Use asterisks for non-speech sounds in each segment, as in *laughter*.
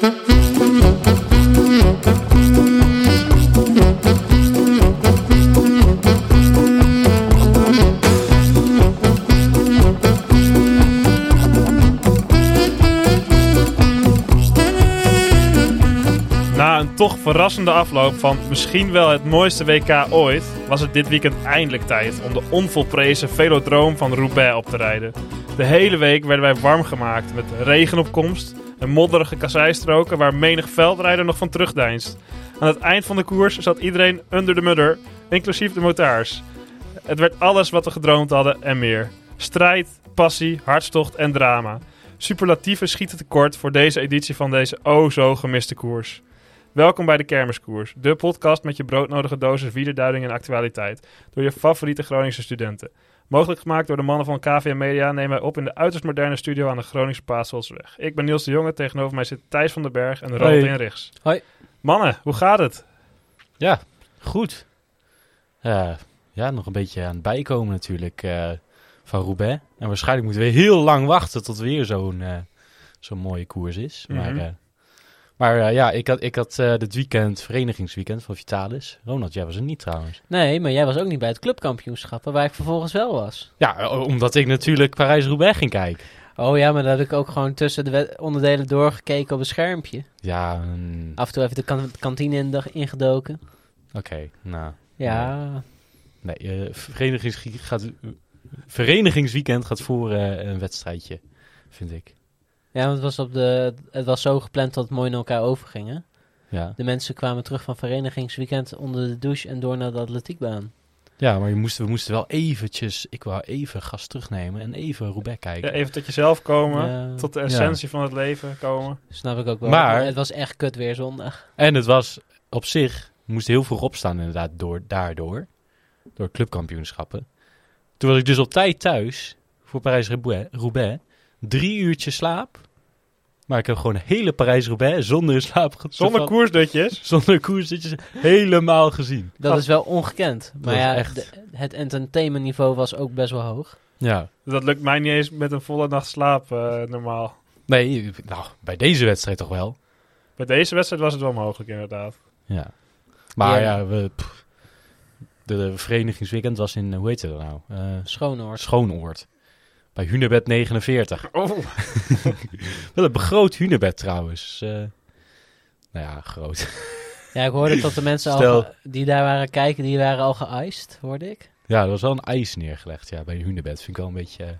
Na een toch verrassende afloop van misschien wel het mooiste WK ooit, was het dit weekend eindelijk tijd om de onvolprezen velodroom van Roubaix op te rijden. De hele week werden wij warm gemaakt met regenopkomst en modderige kasseistroken waar menig veldrijder nog van terugdeinst. Aan het eind van de koers zat iedereen under de mudder, inclusief de motaars. Het werd alles wat we gedroomd hadden en meer. Strijd, passie, hartstocht en drama. Superlatieven schieten tekort voor deze editie van deze o zo gemiste koers. Welkom bij de Kermiskoers, de podcast met je broodnodige dosis wielerduiding en actualiteit. Door je favoriete Groningse studenten. Mogelijk gemaakt door de mannen van KVM Media nemen wij op in de uiterst moderne studio aan de Groningse Paasholsweg. Ik ben Niels de Jonge, tegenover mij zit Thijs van den Berg en Ronald Hoi. Henrichs. Hoi. Mannen, hoe gaat het? Ja, goed. Eh, ja, nog een beetje aan het bijkomen natuurlijk eh, van Roubaix. En waarschijnlijk moeten we heel lang wachten tot weer zo'n eh, zo'n mooie koers is. Maar, Mhm. Maar eh, ja, ik had, ik had eh, dit weekend, verenigingsweekend van Vitalis. Ronald, jij was er niet trouwens. Nee, maar jij was ook niet bij het clubkampioenschappen, waar ik vervolgens wel was. Ja, eh, omdat ik natuurlijk Parijs-Roubaix ging kijken. Oh ja, maar daar heb ik ook gewoon tussen de onderdelen doorgekeken op een schermpje. Ja, mm, Af en toe even de kan- kantine in de- ingedoken. oké, nou. Ja, Nee, verenigings gaat, verenigingsweekend gaat voor een wedstrijdje, vind ik. Ja want het was, op de, het was zo gepland dat het mooi naar elkaar overging. hè? Ja. De mensen kwamen terug van verenigingsweekend onder de douche en door naar de atletiekbaan. Ja, maar je moest, we moesten wel eventjes... Ik wou even gas terugnemen en even Roubaix kijken. Ja, even tot jezelf komen, Ja, tot de essentie van het leven komen. snap ik ook wel. Maar- het was echt kut weer zondag. En het was op zich... We moesten heel vroeg opstaan inderdaad door, daardoor. Door clubkampioenschappen. Toen was ik dus op tijd thuis voor Parijs-Roubaix. Drie uurtjes slaap. Maar ik heb gewoon hele Parijs-Roubaix zonder slaap... Zonder koersdutjes. *laughs* Zonder koersdutjes helemaal gezien. Dat is wel ongekend. Maar ja, echt- de- het entertainmentniveau was ook best wel hoog. Ja. Dat lukt mij niet eens met een volle nacht slaap eh, normaal. Nee, nou, bij deze wedstrijd toch wel. Bij deze wedstrijd was het wel mogelijk inderdaad. Ja. Maar Ja. ja, we, pff, de, de verenigingsweekend was in, eh, hoe heet het nou? Eh Schoonoord. Schoonoord. Bij Hunebed 49. Oh. *laughs* Wel een begroot Hunebed trouwens. Eh, nou ja, groot. *laughs* Ja, ik hoorde dat de mensen al Stel- die daar waren kijken, die waren al geëist, hoorde ik. ja, er was wel een ijs neergelegd ja, bij Hunebed. Vind ik wel een beetje... eh,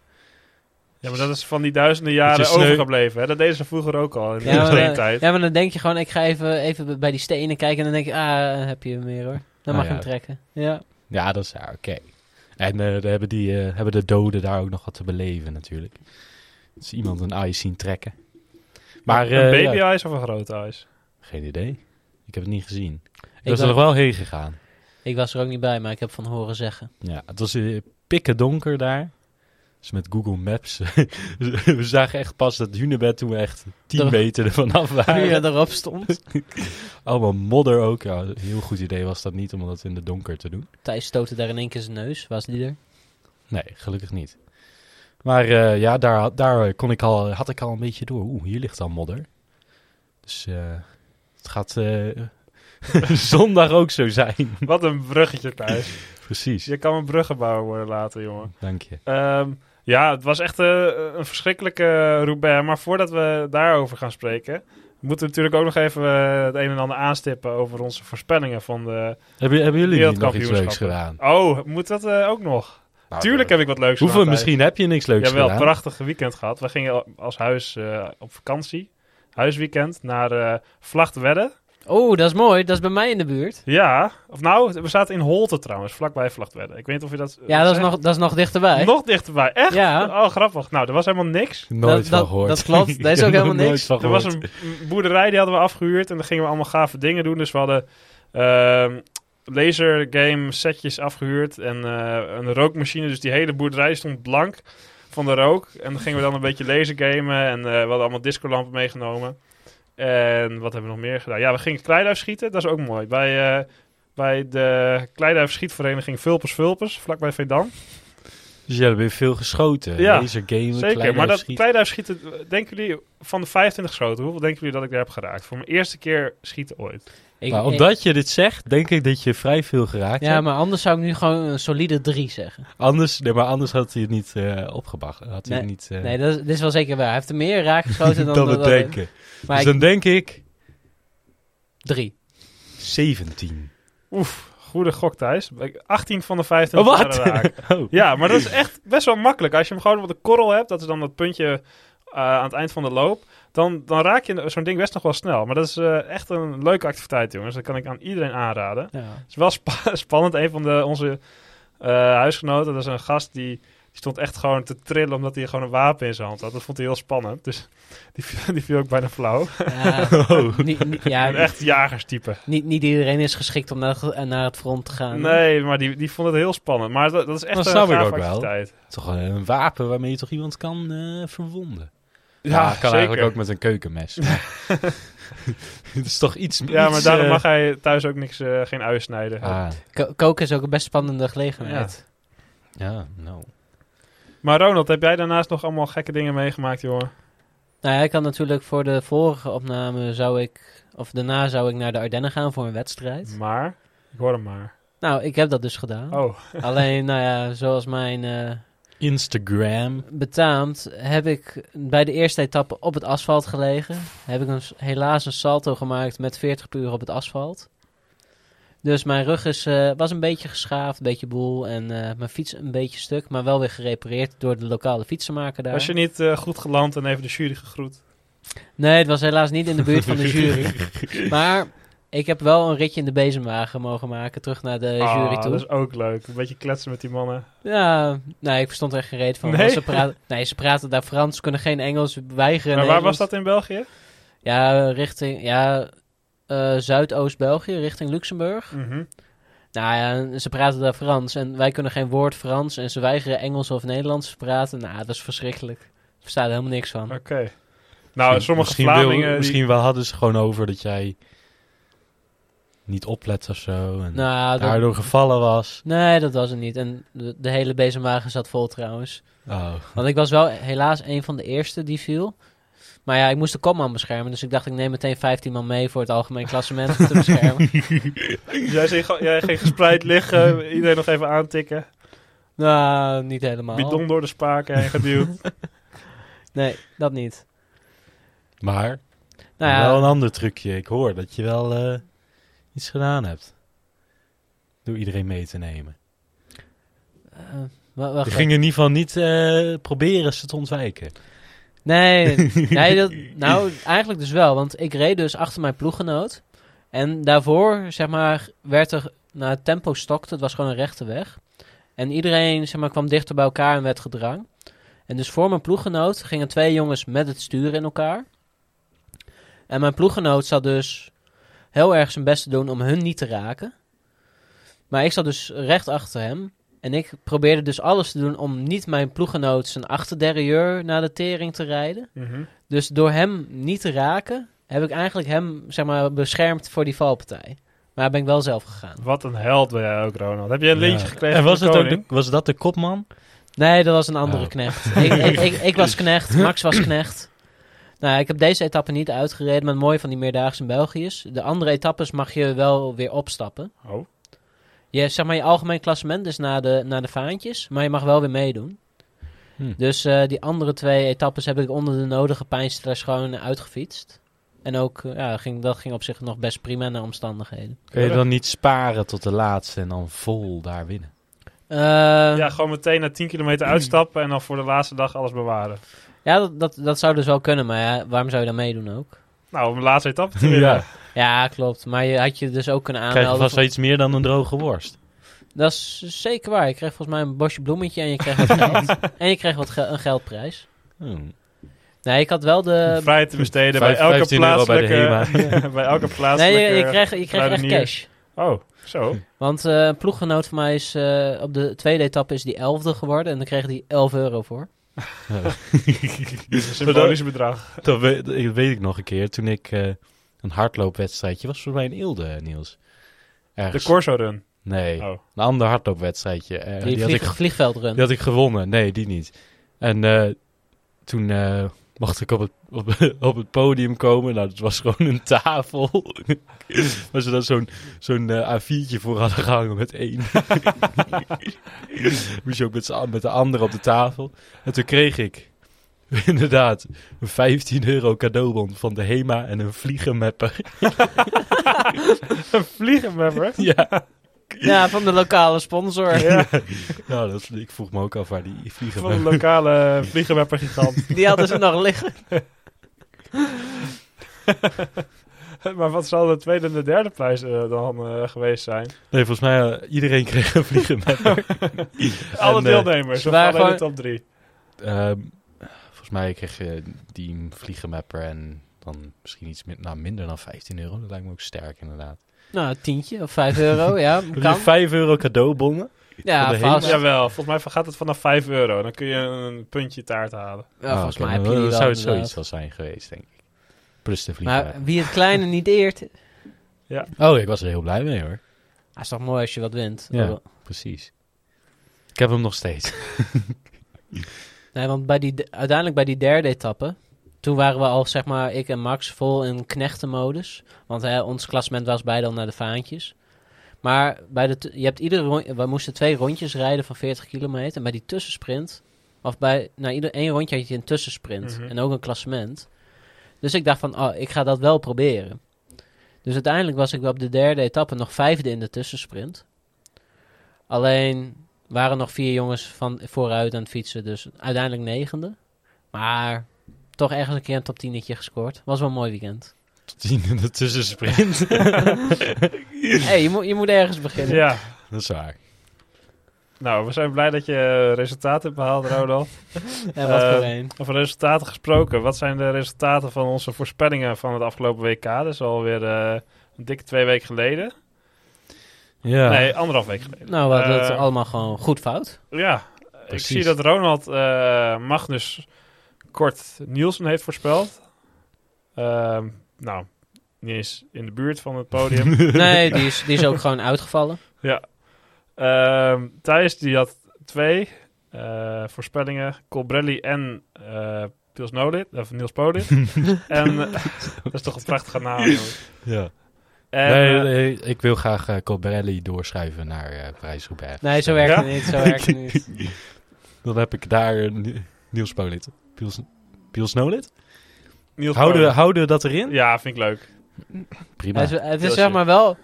Ja, maar dat is van die duizenden jaren sneu. overgebleven. Hè? Dat deden ze vroeger ook al in de Ja maar, tijd. ja, maar dan denk je gewoon, ik ga even, even bij die stenen kijken en dan denk je, ah, heb je hem weer hoor. Dan Ah, mag je ja. hem trekken. Ja. ja, dat is ja, oké. En eh, dan hebben, die, eh, hebben de doden daar ook nog wat te beleven natuurlijk. Dus iemand een ijs zien trekken. Maar, een eh, baby ja, ijs of een grote ijs? geen idee. Ik heb het niet gezien. Ik Ik, was er nog wel heen gegaan. ik was er ook niet bij, maar ik heb van horen zeggen. Ja, het was uh, pikken donker daar. Dus met Google Maps. *laughs* we zagen echt pas dat Hunebed toen we echt 10 Toch? meter ervan af *laughs* Nu waren. je erop stond. *laughs* Allemaal modder ook. Ja, een heel goed idee was dat niet om dat in de donker te doen. Thijs stootte daar in één keer zijn neus. Was die er? Nee, gelukkig niet. Maar eh, ja, daar, daar kon ik al, had ik al een beetje door. Oeh, hier ligt al modder. Dus eh, het gaat eh, zondag ook zo zijn. Wat een bruggetje thuis. Precies. Je kan een bruggenbouwer worden later, jongen. Dank je. Ehm, ja, het was echt eh, een verschrikkelijke Roubaix. Maar voordat we daarover gaan spreken... moeten we natuurlijk ook nog even eh, het een en ander aanstippen... over onze voorspellingen van de Hebben, hebben jullie nog iets leuks gedaan? Oh, moet dat eh, ook nog? Nou, Tuurlijk heb ik wat leuks Hoeveel, gedaan. Misschien heb je niks leuks Jawel, gedaan. prachtig weekend gehad. We gingen als huis op vakantie. Huisweekend naar eh Vlachtwedde. Oh, dat is mooi. Dat is bij mij in de buurt. Ja, of nou, we zaten in Holte trouwens, vlakbij Vlachtwedde. Ik weet niet of je dat... Ja, dat is nog, dat is nog dichterbij. Nog dichterbij. Echt? Ja. Oh, grappig. Nou, er was helemaal niks. Nooit Dat- gehoord. dat klopt. Daar *laughs* is ook helemaal nooit niks. van Er was een boerderij, die hadden we afgehuurd. En dan gingen we allemaal gave dingen doen. Dus we hadden ehm laser game setjes afgehuurd. En eh, een rookmachine. Dus die hele boerderij stond blank van de rook. En dan gingen we dan een beetje laser gamen. En eh, we hadden allemaal discolampen meegenomen. En wat hebben we nog meer gedaan? Ja, we gingen kleiduif schieten. Dat is ook mooi. Bij, eh, bij de kleiduif schietvereniging Vulpes Vulpes, vlakbij Vedan. Dus jij hebt weer veel geschoten. Ja, Laser gamen, Zeker, maar dat schieten. kleiduif schieten, denken jullie van de 25 schoten, hoeveel denken jullie dat ik daar heb geraakt? Voor mijn eerste keer schieten ooit. Ik- Maar ik- omdat je dit zegt, denk ik dat je vrij veel geraakt ja, hebt. maar anders zou ik nu gewoon een solide 3 zeggen. Anders, nee, maar anders had hij het niet eh opgebracht. Had hij Nee, niet... eh, Nee, dat is, dit is wel zeker waar. Hij heeft er meer raak geschoten *laughs* dan... dan we dan- denken. Maar dus ik- dan denk ik 3. 17. Oef, goede gok Thijs. Ik- 18 van de 25 Oh, wat? *laughs* Oh. Ja, maar dat is echt best wel makkelijk. Als je hem gewoon op de korrel hebt, dat is dan dat puntje eh, aan het eind van de loop, dan, dan raak je zo'n ding best nog wel snel. Maar dat is eh, echt een leuke activiteit, jongens. Dat kan ik aan iedereen aanraden. Ja. Het is wel spa- *laughs* spannend. Een van de, onze eh, huisgenoten, dat is een gast die stond echt gewoon te trillen omdat hij gewoon een wapen in zijn hand had. Dat vond hij heel spannend. Dus *laughs* die, viel- die viel ook bijna flauw. Ja, *laughs* Oh. *laughs* niet, niet, ja, Een echt jagerstype. niet, niet iedereen is geschikt om naar, naar het front te gaan. Nee, maar die, die vond het heel spannend. Maar dat, dat is echt Dat een snap ik gaaf ook wel. Toch een wapen waarmee je toch iemand kan eh, verwonden. Ja, Ja, kan zeker. eigenlijk ook met een keukenmes. Het is toch iets... Ja, maar iets, daarom eh, mag hij thuis ook niks, eh, geen ui snijden. Ah, Ko- koken is ook een best spannende gelegenheid. ja, nou. Maar Ronald, heb jij daarnaast nog allemaal gekke dingen meegemaakt, jongen? Nou ja, ik had natuurlijk voor de vorige opname zou ik... Of daarna zou ik naar de Ardennen gaan voor een wedstrijd. Maar, ik hoor hem maar. Nou, ik heb dat dus gedaan. Oh, *laughs* Alleen, nou ja, zoals mijn eh, Instagram. betaamt, heb ik bij de eerste etappe op het asfalt gelegen. Heb ik een, helaas een salto gemaakt met 40 per uur op het asfalt. Dus mijn rug is, eh, was een beetje geschaafd, een beetje boel. En eh, mijn fiets een beetje stuk, maar wel weer gerepareerd door de lokale fietsenmaker daar. was je niet eh, goed geland en even de jury gegroet? Nee, het was helaas niet in de buurt van de *laughs* jury. Maar ik heb wel een ritje in de bezemwagen mogen maken, terug naar de Ah, jury toe. dat is ook leuk. Een beetje kletsen met die mannen. Ja, nee, ik verstond er echt geen reet van. Nee? Ze praten, nee, ze praten daar Frans, kunnen geen Engels, weigeren maar waar was dat in België? Ja, richting, ja, Zuidoost-België, richting Luxemburg. Mhm. Nou ja, ze praten daar Frans en wij kunnen geen woord Frans en ze weigeren Engels of Nederlands te praten. Nou, dat is verschrikkelijk. Ik versta er helemaal niks van. Oké. Nou, sommige misschien Vlamingen... Wil, die- misschien wel hadden ze gewoon over dat jij niet oplet of zo. En Nou, dat- daardoor gevallen was. nee, dat was het niet. En de, de hele bezemwagen zat vol trouwens. Oh. Want ik was wel helaas een van de eerste die viel. Maar ja, ik moest de kopman beschermen. Dus ik dacht, ik neem meteen 15 man mee voor het algemeen klassement te beschermen. *laughs* Jij, ging, jij ging gespreid liggen, iedereen nog even aantikken. nou, niet helemaal. Bidon door de spaken heen geduwd. *laughs* Nee, dat niet. Maar Nou ja, wel een ander trucje. Ik hoor dat je wel eh, iets gedaan hebt. Door iedereen mee te nemen. eh, wa- wacht Je ging in ieder geval niet eh, proberen ze te ontwijken. Nee, *laughs* nee dat, nou eigenlijk dus wel. Want ik reed dus achter mijn ploeggenoot. En daarvoor, zeg maar, werd er... Nou, het tempo stokte. Het was gewoon een rechte weg. En iedereen, zeg maar, kwam dichter bij elkaar en werd gedrang. En dus voor mijn ploeggenoot gingen twee jongens met het stuur in elkaar. En mijn ploeggenoot zat dus heel erg zijn best te doen om hun niet te raken. Maar ik zat dus recht achter hem. En ik probeerde dus alles te doen om niet mijn ploeggenoot zijn achterderieur naar de tering te rijden. Mhm. Dus door hem niet te raken, heb ik eigenlijk hem zeg maar, beschermd voor die valpartij. Maar ben ik wel zelf gegaan. Wat een held ben jij ook, Ronald. Heb je een lintje Ja. gekregen En was, het ook de, was dat de kopman? Nee, dat was een andere Oh. knecht. ik, ik, ik, ik was knecht, Max was knecht. Nou, ik heb deze etappe niet uitgereden, maar het mooie van die meerdaagse in België is... de andere etappes mag je wel weer opstappen. Oh, Je, zeg maar, je algemeen klassement is naar de, naar de vaantjes, maar je mag wel weer meedoen. Hm. Dus eh, die andere twee etappes heb ik onder de nodige pijnstillers gewoon uitgefietst. En ook, eh, ja, ging, dat ging op zich nog best prima naar omstandigheden. Kun je dan niet sparen tot de laatste en dan vol daar winnen? Eh, ja, gewoon meteen na 10 kilometer *clears throat* uitstappen en dan voor de laatste dag alles bewaren. ja, dat, dat, dat zou dus wel kunnen, maar ja, waarom zou je dan meedoen ook? Nou, om de laatste etappe te *laughs* winnen. Ja. Ja, klopt. Maar je had je dus ook kunnen Krijg je aanmelden. vast wel iets meer dan een droge worst. Dat is zeker waar. Je kreeg volgens mij een bosje bloemetje en je kreeg wat geld. *laughs* en je kreeg wat ge- een geldprijs. Hmm. Nee, ik had wel de... Vrij te besteden bij elke 15 euro bij de plaatselijke... *laughs* bij elke Nee, plaatselijke... je, je kreeg, je kreeg echt cash. Oh, zo. Want eh, een ploeggenoot van mij is eh, op de tweede etappe is die elfde geworden. En dan kreeg hij 11 euro voor. *laughs* Een symbolisch bedrag. Dat weet, dat weet ik nog een keer. Toen ik eh, een hardloopwedstrijdje was voor mij in Eelde, Niels. De. Corso Run. Nee, Oh. een ander hardloopwedstrijdje. Eh, Die, die, had ik, vliegveldrun. die had ik gewonnen. Nee, die niet. En eh, toen eh, mocht ik op het, op, *laughs* op het podium komen. Nou, het was gewoon een tafel. *laughs* Waar ze dan zo'n zo'n eh, A4'tje voor hadden gehangen met één. *laughs* Moest je ook met, met de andere op de tafel. En toen kreeg ik inderdaad een 15 euro cadeaubon van de HEMA en een vliegenmapper. Een vliegenmapper? ja. Ja, van de lokale sponsor. Ja, *laughs* Nou, dat, ik vroeg me ook af waar die van een vliegenmapper... lokale vliegenmapper gigant. *laughs* Die hadden ze nog liggen. *laughs* maar wat zal de tweede en de derde prijs eh, dan eh, geweest zijn? Nee, volgens mij uh, iedereen kreeg een vliegenmapper. Alle En, eh, deelnemers, of alleen de top drie? Ehm, volgens mij kreeg je die vliegenmapper en dan misschien iets min- nou, minder dan 15 euro. Dat lijkt me ook sterk inderdaad. Nou, een tientje of 5 euro, *laughs* ja. Kan. 5 euro cadeaubonnen? Ja, vast. Jawel, volgens mij gaat het vanaf 5 euro. Dan kun je een puntje taart halen. Ja, volgens Ah, mij heb je dan die wel zou het inderdaad. zoiets wel zijn geweest, denk ik. Plus de Maar vliegenmapper. wie het kleine niet eert... Oh, ik was er heel blij mee hoor. Ah, is toch mooi als je wat wint. Ja. Precies. Ik heb hem nog steeds. *laughs* Nee, want bij die, uiteindelijk bij die derde etappe... Toen waren we al, zeg maar, ik en Max vol in knechtenmodus. Want hè, ons klassement was beide al naar de vaantjes. Maar bij de, je hebt iedere we moesten twee rondjes rijden van 40 kilometer. En bij die tussensprint, of bij nou, ieder één rondje had je een tussensprint. Mhm. En ook een klassement. Dus ik dacht van, oh, ik ga dat wel proberen. Dus uiteindelijk was ik op de derde etappe nog vijfde in de tussensprint. Alleen waren nog vier jongens van vooruit aan het fietsen, dus uiteindelijk negende. Maar toch ergens een keer een top 10 gescoord. Was wel een mooi weekend. Tot tien in de tussensprint. *laughs* hey, je, moet, je moet ergens beginnen. Ja, dat is waar. nou, we zijn blij dat je resultaten hebt behaald, Ronald. *laughs* En wat voor een. Over resultaten gesproken. Wat zijn de resultaten van onze voorspellingen van het afgelopen WK? Dat is alweer eh een dikke twee weken geleden. Ja. Nee, anderhalf week geleden. Nou, we hadden het allemaal gewoon goed fout. Ja, ik Precies. zie dat Ronald eh, Magnus kort Nielsen heeft voorspeld. Ehm, nou, niet eens in de buurt van het podium. *laughs* Nee, die is, die is ook gewoon uitgevallen. ja. Ehm, Thijs, die had twee eh, voorspellingen. Colbrelli en eh Niels Nodit, of Niels Podit. *laughs* en eh, dat is toch een prachtige naam. *laughs* ja. En, nee, eh, nee, ik wil graag eh Colbrelli doorschuiven naar eh Parijs-Roubaix. Nee, zo werkt Ja? het niet. Zo werkt het niet. Dan heb ik daar Ni- Niels Polit. Piels, Piels Nolit? Niels Houden, houden we dat erin? Ja, vind ik leuk. Prima. Het is, het is Pilsje. zeg maar wel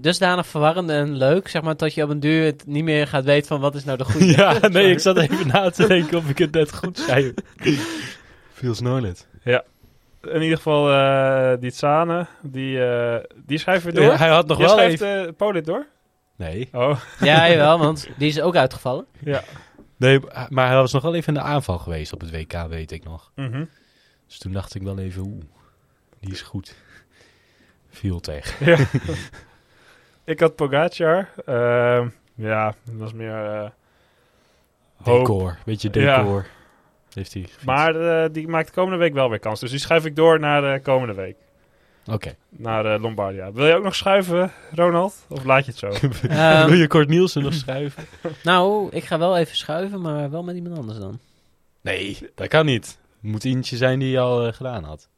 dusdanig verwarrend en leuk, zeg maar, dat je op een duur het niet meer gaat weten van wat is nou de goede. *laughs* Ja, nee, ik zat even na te denken of ik het net goed zei. *laughs* Piels Nolit. In ieder geval, eh die Tsane, die, eh, die schrijft weer door. Ja, hij had nog Je wel schrijft even... eh, Podit door? Nee. Oh, Ja, jawel, want die is ook uitgevallen. ja. Nee, maar hij was nog wel even in de aanval geweest op het WK, weet ik nog. Mhm. Dus toen dacht ik wel even, oeh, die is goed. Viel tegen. *laughs* Ja. ik had Pogacar. Ehm, ja, dat was meer eh, hoop. Decor, beetje Ja. decor. Heeft hij. Maar eh, die maakt komende week wel weer kans. Dus die schuif ik door naar de komende week. Oké. Naar eh, Lombardia. Wil je ook nog schuiven, Ronald? Of laat je het zo? *laughs* Ehm, Wil je Kort Nielsen nog schuiven? *laughs* nou, ik ga wel even schuiven, maar wel met iemand anders dan. Nee, dat kan niet. Het moet eentje zijn die je al eh, gedaan had.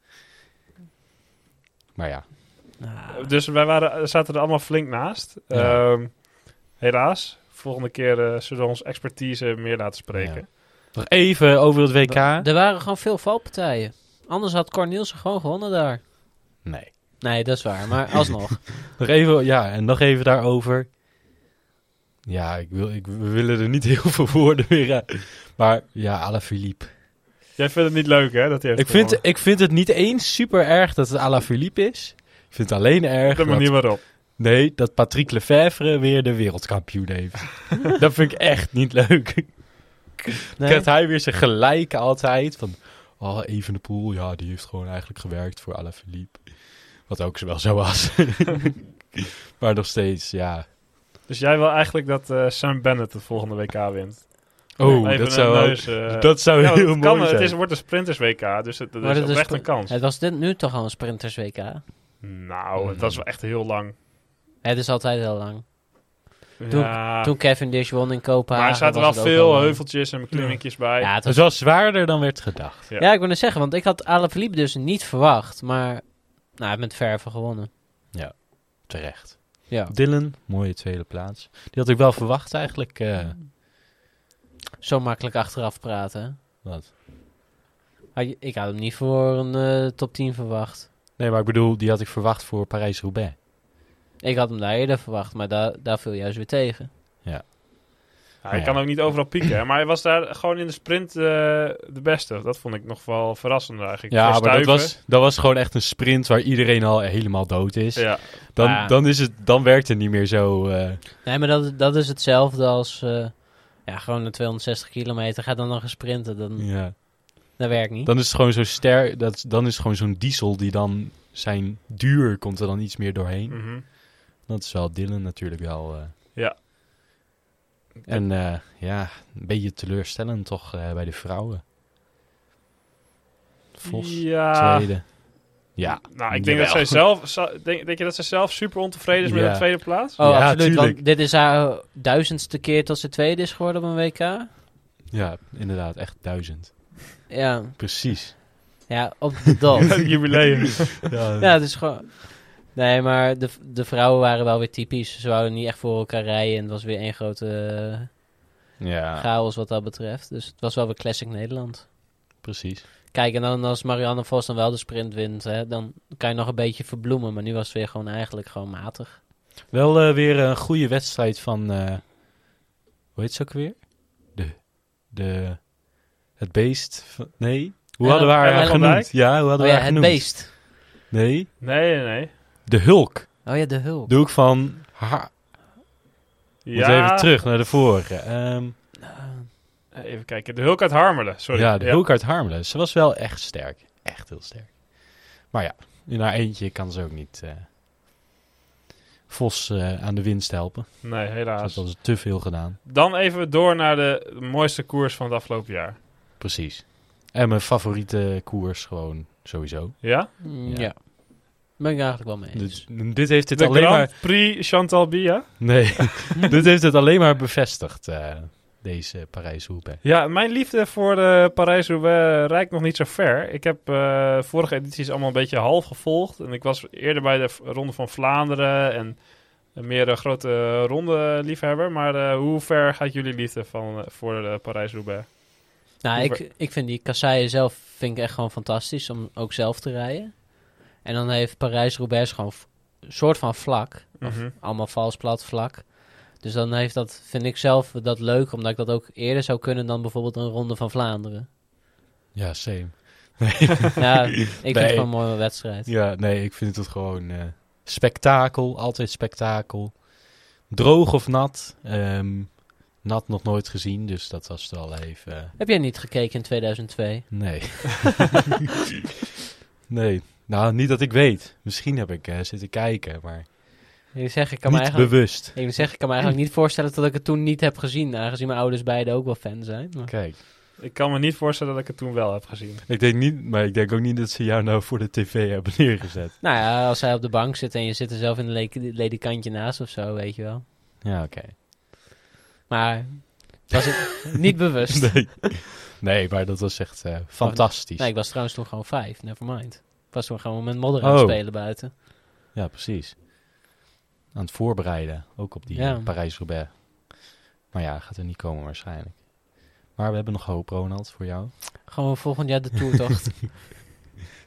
Maar ja. Nou, Dus wij waren, zaten er allemaal flink naast. Ja. Ehm, helaas. Volgende keer eh, zullen we onze expertise meer laten spreken. Nog even over het WK. er waren gewoon veel valpartijen. Anders had Cornelissen gewoon gewonnen daar. Nee. Nee, dat is waar, maar *laughs* alsnog. Nog even, ja, en nog even daarover. Ja, ik wil, ik, we willen er niet *laughs* heel veel woorden meer uit. Maar ja, Alaphilippe. Jij vindt het niet leuk, hè? Dat hij heeft Ik vind, gewonnen? ik vind het niet eens super erg dat het Alaphilippe is. Ik vind het alleen erg de dat, manier waarop. nee, dat Patrick Lefevre weer de wereldkampioen heeft. *laughs* dat vind ik echt niet leuk. Nee? Krijgt hij weer zijn gelijk altijd. Van, oh, Even de Poel, ja, die heeft gewoon eigenlijk gewerkt voor Alaphilippe. Wat ook wel zo was. *laughs* maar nog steeds, ja. Dus jij wil eigenlijk dat eh, Sam Bennett het volgende WK wint? Oh, Even dat zou, neus, eh, dat zou ja, heel mooi kan, zijn. Het is, wordt een sprinters WK, dus het, dat Maar is dat is oprecht pre- een kans. Het was dit nu toch al een sprinters WK. Nou, het was wel echt heel lang. Het is altijd heel lang. Toen- ja. Toen Kevin Dish won in Kopenhagen. maar er zaten wel veel al- heuveltjes en beklimmingjes bij. Ja, het was Het was zwaarder dan werd gedacht. Ja. Ja, ik wil net zeggen, want ik had Alaphilippe dus niet verwacht. Maar hij heeft met verven gewonnen. Terecht. Ja. Dylan, mooie tweede plaats. Die had ik wel verwacht eigenlijk. eh, Zo makkelijk achteraf praten. wat? Ik had hem niet voor een eh, top 10 verwacht. Nee, maar ik bedoel, die had ik verwacht voor Parijs-Roubaix. Ik had hem daar eerder verwacht, maar daar daar viel juist weer tegen. Ja, hij Ja. kan ook niet overal pieken. Maar hij was daar gewoon in de sprint eh, de beste. Dat vond ik nog wel verrassend eigenlijk. Ja, maar dat was, dat was gewoon echt een sprint waar iedereen al helemaal dood is. Ja, Dan, Ja. dan, is het, dan werkt het niet meer zo. eh, Nee, maar dat, dat is hetzelfde als eh, ja, gewoon een 260 kilometer. Ga dan nog eens sprinten, dan, ja. dat werkt niet. Dan is het gewoon zo sterk. Dat, dan is het gewoon zo'n diesel die dan zijn duur komt er dan iets meer doorheen. mhm. Dat is wel Dylan natuurlijk wel. eh. Ja. En eh, ja, een beetje teleurstellend toch eh, bij de vrouwen. Vos, ja. tweede. Ja, Nou, ik denk dat zij zelf... Denk, denk je dat zij zelf super ontevreden is met de tweede plaats? Oh, Ja, absoluut. tuurlijk. Want dit is haar duizendste keer tot ze tweede is geworden op een WK. ja, inderdaad, echt duizend. Ja, Precies. ja op de dot. *laughs* Jubileum. Ja, ja, het is gewoon... Nee, maar de, de vrouwen waren wel weer typisch. Ze wouden niet echt voor elkaar rijden. En het was weer één grote eh, ja chaos wat dat betreft. Dus het was wel weer classic Nederland. precies. Kijk, en dan als Marianne Vos dan wel de sprint wint, hè, dan kan je nog een beetje verbloemen. Maar nu was het weer gewoon eigenlijk gewoon matig. Wel eh, weer een goede wedstrijd van. eh, hoe heet ze ook weer? De. de het beest. van- nee. Hoe hadden we haar genoemd? Ja, hoe hadden Oh we ja, haar het genoemd? beest. Nee. Nee, nee, nee. De Hulk. Oh ja, de hulp. De Hulk van. Ha Ja, Moet even terug naar de vorige. Ehm, Even kijken. De Hulk uit Harmelen, sorry. ja, de Hulk uit Harmelen. Ze was wel echt sterk. Echt heel sterk. Maar ja, in haar eentje kan ze ook niet. eh, Vos eh, aan de winst helpen. Nee, helaas. Dat was te veel gedaan. Dan even door naar de mooiste koers van het afgelopen jaar. Precies. En mijn favoriete koers gewoon sowieso. Ja? Ja. Ja. Ben ik eigenlijk wel mee eens. Dus, dit heeft het de alleen Grand maar... Prix Chantal Bia. Nee, *laughs* dit heeft het alleen maar bevestigd, eh, deze Parijs-Roubaix. Ja, mijn liefde voor de Parijs-Roubaix reikt nog niet zo ver. Ik heb eh, vorige edities allemaal een beetje half gevolgd. En ik was eerder bij de Ronde van Vlaanderen en een meer een grote ronde liefhebber. Maar eh, hoe ver gaat jullie liefde van, voor de Parijs-Roubaix? Nou, ik, ik vind die kasseien zelf vind ik echt gewoon fantastisch om ook zelf te rijden. En dan heeft Parijs-Roubaix gewoon een soort van vlak. Mhm. Allemaal vals plat vlak. Dus dan heeft dat, vind ik zelf dat leuk, omdat ik dat ook eerder zou kunnen dan bijvoorbeeld een ronde van Vlaanderen. Ja, same. *laughs* Ja, ik vind het Nee. gewoon een mooie wedstrijd. Ja, nee, ik vind het gewoon eh, spektakel. Altijd spektakel. Droog of nat. Ehm, nat nog nooit gezien, dus dat was wel even... Heb jij niet gekeken in 2002? nee. *laughs* *laughs* nee. Nou, niet dat ik weet. Misschien heb ik eh, zitten kijken, maar Ik zeg, ik kan me niet eigenlijk, bewust. ik zeg, ik kan me eigenlijk niet voorstellen dat ik het toen niet heb gezien, aangezien mijn ouders beide ook wel fan zijn. Maar... Kijk. Ik kan me niet voorstellen dat ik het toen wel heb gezien. Ik denk niet, maar ik denk ook niet dat ze jou nou voor de tv hebben neergezet. Nou ja, als zij op de bank zit en je zit er zelf in een le- ledikantje naast of zo, weet je wel. Ja, oké. Maar was het *laughs* niet bewust. Nee. nee, maar dat was echt eh, fantastisch. Nee, ik was trouwens toen gewoon vijf, nevermind. Ik was toen gewoon met modder aan het Oh. spelen buiten. Ja, precies. Aan het voorbereiden, ook op die Ja. eh, Parijs-Roubaix. Maar ja, gaat er niet komen waarschijnlijk. Maar we hebben nog hoop, Ronald, voor jou. Gewoon volgend jaar de toertocht. *laughs*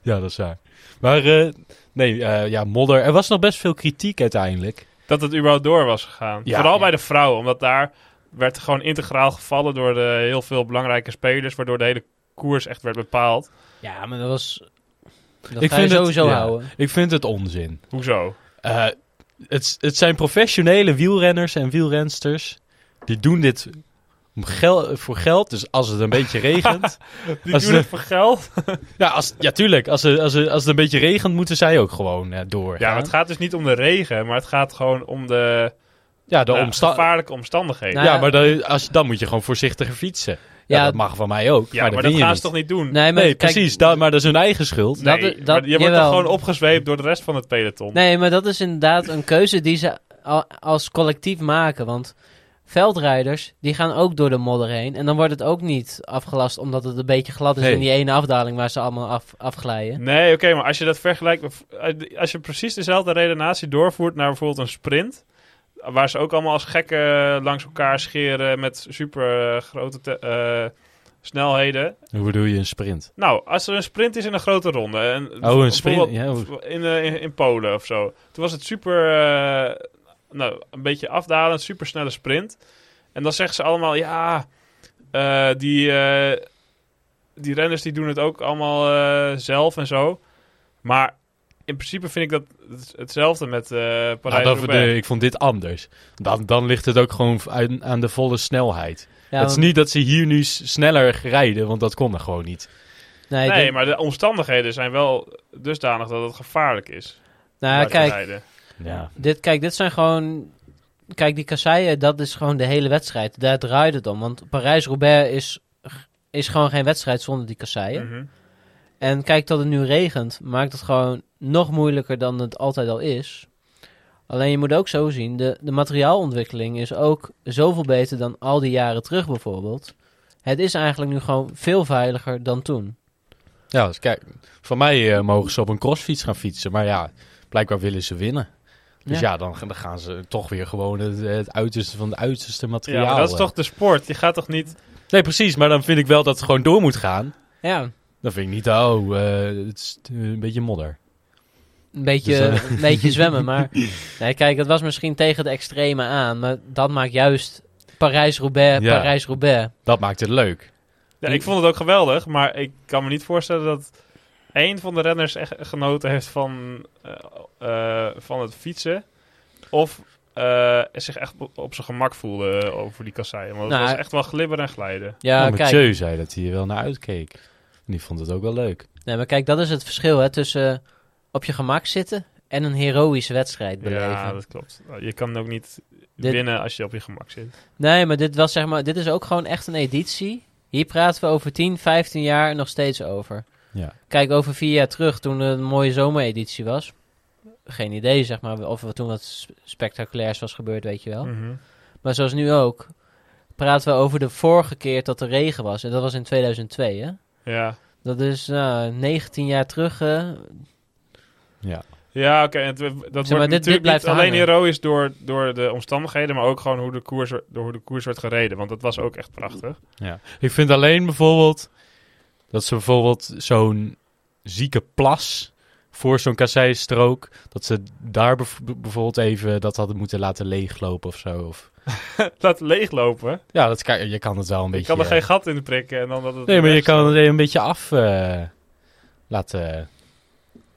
Ja, dat is waar. Maar eh, nee, eh, ja, modder. Er was nog best veel kritiek uiteindelijk. Dat het überhaupt door was gegaan. Ja. Vooral Ja. bij de vrouwen, omdat daar werd gewoon integraal gevallen door de heel veel belangrijke spelers, waardoor de hele koers echt werd bepaald. ja, maar dat was... Dat Ik ga je vind het- sowieso ja. houden. Ik vind het onzin. Hoezo? Eh, het, het zijn professionele wielrenners en wielrensters. Die doen dit om gel voor geld. Dus als het een beetje regent. *laughs* Die Als doen de- het voor geld. *laughs* ja, als, ja, tuurlijk. Als, het- als, het- als het een beetje regent, moeten zij ook gewoon eh, doorgaan. Ja, maar het gaat dus niet om de regen, maar het gaat gewoon om de, ja, de nou, omsta- gevaarlijke omstandigheden. Nou, ja, ja. maar dan, als, dan moet je gewoon voorzichtiger fietsen. Ja, dat mag van mij ook. ja, maar, maar, dat, dat gaan ze niet. toch niet doen? Nee, maar Nee, kijk, precies. Da- maar dat is hun eigen schuld. Nee, dat- dat- maar je wordt toch gewoon opgezweept door de rest van het peloton? Nee, maar dat is inderdaad een keuze die ze al- als collectief maken. Want veldrijders, die gaan ook door de modder heen. En dan wordt het ook niet afgelast omdat het een beetje glad is Nee. in die ene afdaling waar ze allemaal af, afglijden. Nee, oké, maar als je dat vergelijkt... met- Als je precies dezelfde redenatie doorvoert naar bijvoorbeeld een sprint... Waar ze ook allemaal als gekken langs elkaar scheren met super eh, grote te- eh, snelheden. Hoe bedoel je een sprint? Nou, als er een sprint is in een grote ronde. En Oh, een sprint, In, eh, in, in Polen of zo. Toen was het super, nou, een beetje afdalend, super snelle sprint. En dan zeggen ze allemaal, ja, die, die renners die doen het ook allemaal zelf en zo. Maar in principe vind ik dat het- hetzelfde met eh Nou, parijs dat, de- ik vond dit anders. Dan, dan ligt het ook gewoon aan, aan de volle snelheid. Ja, het is want- niet dat ze hier nu sneller rijden, want dat kon er gewoon niet. nee, maar de omstandigheden zijn wel dusdanig dat het gevaarlijk is. nou, kijk, rijden. Ja. dit, kijk, dit zijn gewoon... Kijk, die kasseien, dat is gewoon de hele wedstrijd. Daar draait het om. Want Parijs-Roubaix is, is gewoon geen wedstrijd zonder die kasseien. Mhm. En kijk, dat het nu regent, maakt het gewoon nog moeilijker dan het altijd al is. Alleen je moet ook zo zien, de, de materiaalontwikkeling is ook zoveel beter dan al die jaren terug bijvoorbeeld. Het is eigenlijk nu gewoon veel veiliger dan toen. Ja, dus kijk, van mij eh, mogen ze op een crossfiets gaan fietsen. Maar ja, blijkbaar willen ze winnen. Dus ja, dan, dan gaan ze toch weer gewoon het, het uiterste van het uiterste Ja, materiaal. maar dat is eh. toch de sport. Je gaat toch niet... Nee, precies. Maar dan vind ik wel dat het gewoon door moet gaan. Ja, Dan vind ik niet, oh, eh, het is een beetje modder. Een beetje, Dus, een beetje zwemmen. Maar *laughs* nee, kijk, het was misschien tegen de extreme aan. Maar dat maakt juist Parijs-Roubaix, Ja. Parijs-Roubaix. Dat maakt het leuk. Ja, ik vond het ook geweldig, maar ik kan me niet voorstellen dat één van de renners echt genoten heeft van, eh, eh, van het fietsen. Of eh, zich echt op, zijn gemak voelde over die kasseien. Want het Nou, was echt wel glibber en glijden. Ja, Ja, kijk. Zei dat hij er wel naar uitkeek. En die vond het ook wel leuk. Nee, maar kijk, dat is het verschil hè, tussen op je gemak zitten en een heroïsche wedstrijd beleven. Ja, dat klopt. Je kan ook niet Dit- winnen als je op je gemak zit. Nee, maar dit was zeg maar, dit is ook gewoon echt een editie. Hier praten we over 10, 15 jaar nog steeds over. Ja. Kijk, over vier jaar terug, toen er een mooie zomereditie was. Geen idee, zeg maar, of er toen wat sp- spectaculairs was gebeurd, weet je wel. Mhm. Maar zoals nu ook, praten we over de vorige keer dat er regen was. En dat was in 2002, hè? Ja, Dat is nou, 19 jaar terug. eh, Ja. ja oké. en het- Dat wordt dit- blijft niet alleen heroïs door, door de omstandigheden, maar ook gewoon hoe de, koers, door hoe de koers werd gereden. Want dat was ook echt prachtig. Ja. Ik vind alleen bijvoorbeeld dat ze bijvoorbeeld zo'n zieke plas voor zo'n kasseistrook, dat ze daar bijvoorbeeld even dat hadden moeten laten leeglopen of zo. Of, *laughs* Laat leeglopen. ja, dat kan, je kan het wel een Je beetje... kan er geen gat in prikken en dan dat het nee, maar je kan het een beetje af eh, laten...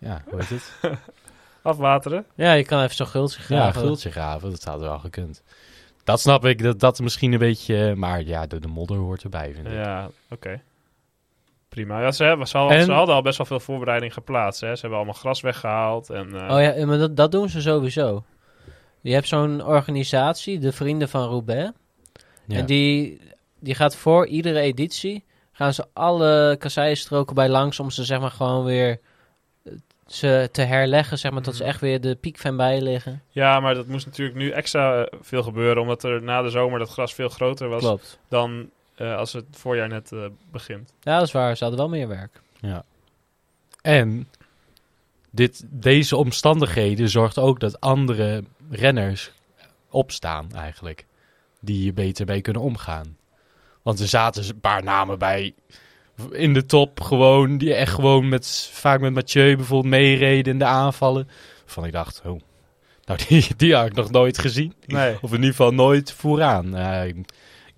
Ja, hoe heet het? *laughs* afwateren. ja, je kan even zo'n gultje Ja, graven. gultje graven, dat had wel gekund. Dat snap ik, dat, dat misschien een beetje... Maar ja, de, de modder hoort erbij, vind ik. Ja, oké. Prima. Ja, ze, hebben, ze, al- En- ze hadden al best wel veel voorbereiding geplaatst. Hè. Ze hebben allemaal gras weggehaald. En, eh, Oh ja, maar dat, dat doen ze sowieso. Je hebt zo'n organisatie, de Vrienden van Roubaix. Ja. En die, die gaat voor iedere editie, gaan ze alle kasseienstroken bij langs om ze zeg maar gewoon weer ze te herleggen, zeg maar, dat ze Mhm. echt weer de piek van bij liggen. Ja, maar dat moest natuurlijk nu extra eh, veel gebeuren. Omdat er na de zomer dat gras veel groter was Klopt. dan eh, als het voorjaar net eh, begint. Ja, dat is waar. Ze hadden wel meer werk. Ja. En dit, deze omstandigheden zorgt ook dat andere renners opstaan eigenlijk. Die hier beter mee kunnen omgaan. Want er zaten een paar namen bij in de top gewoon, die echt gewoon met, vaak met Mathieu bijvoorbeeld meereden in de aanvallen. Van ik dacht, oh, nou die, die had ik nog nooit gezien. Nee. Of in ieder geval nooit vooraan. Uh,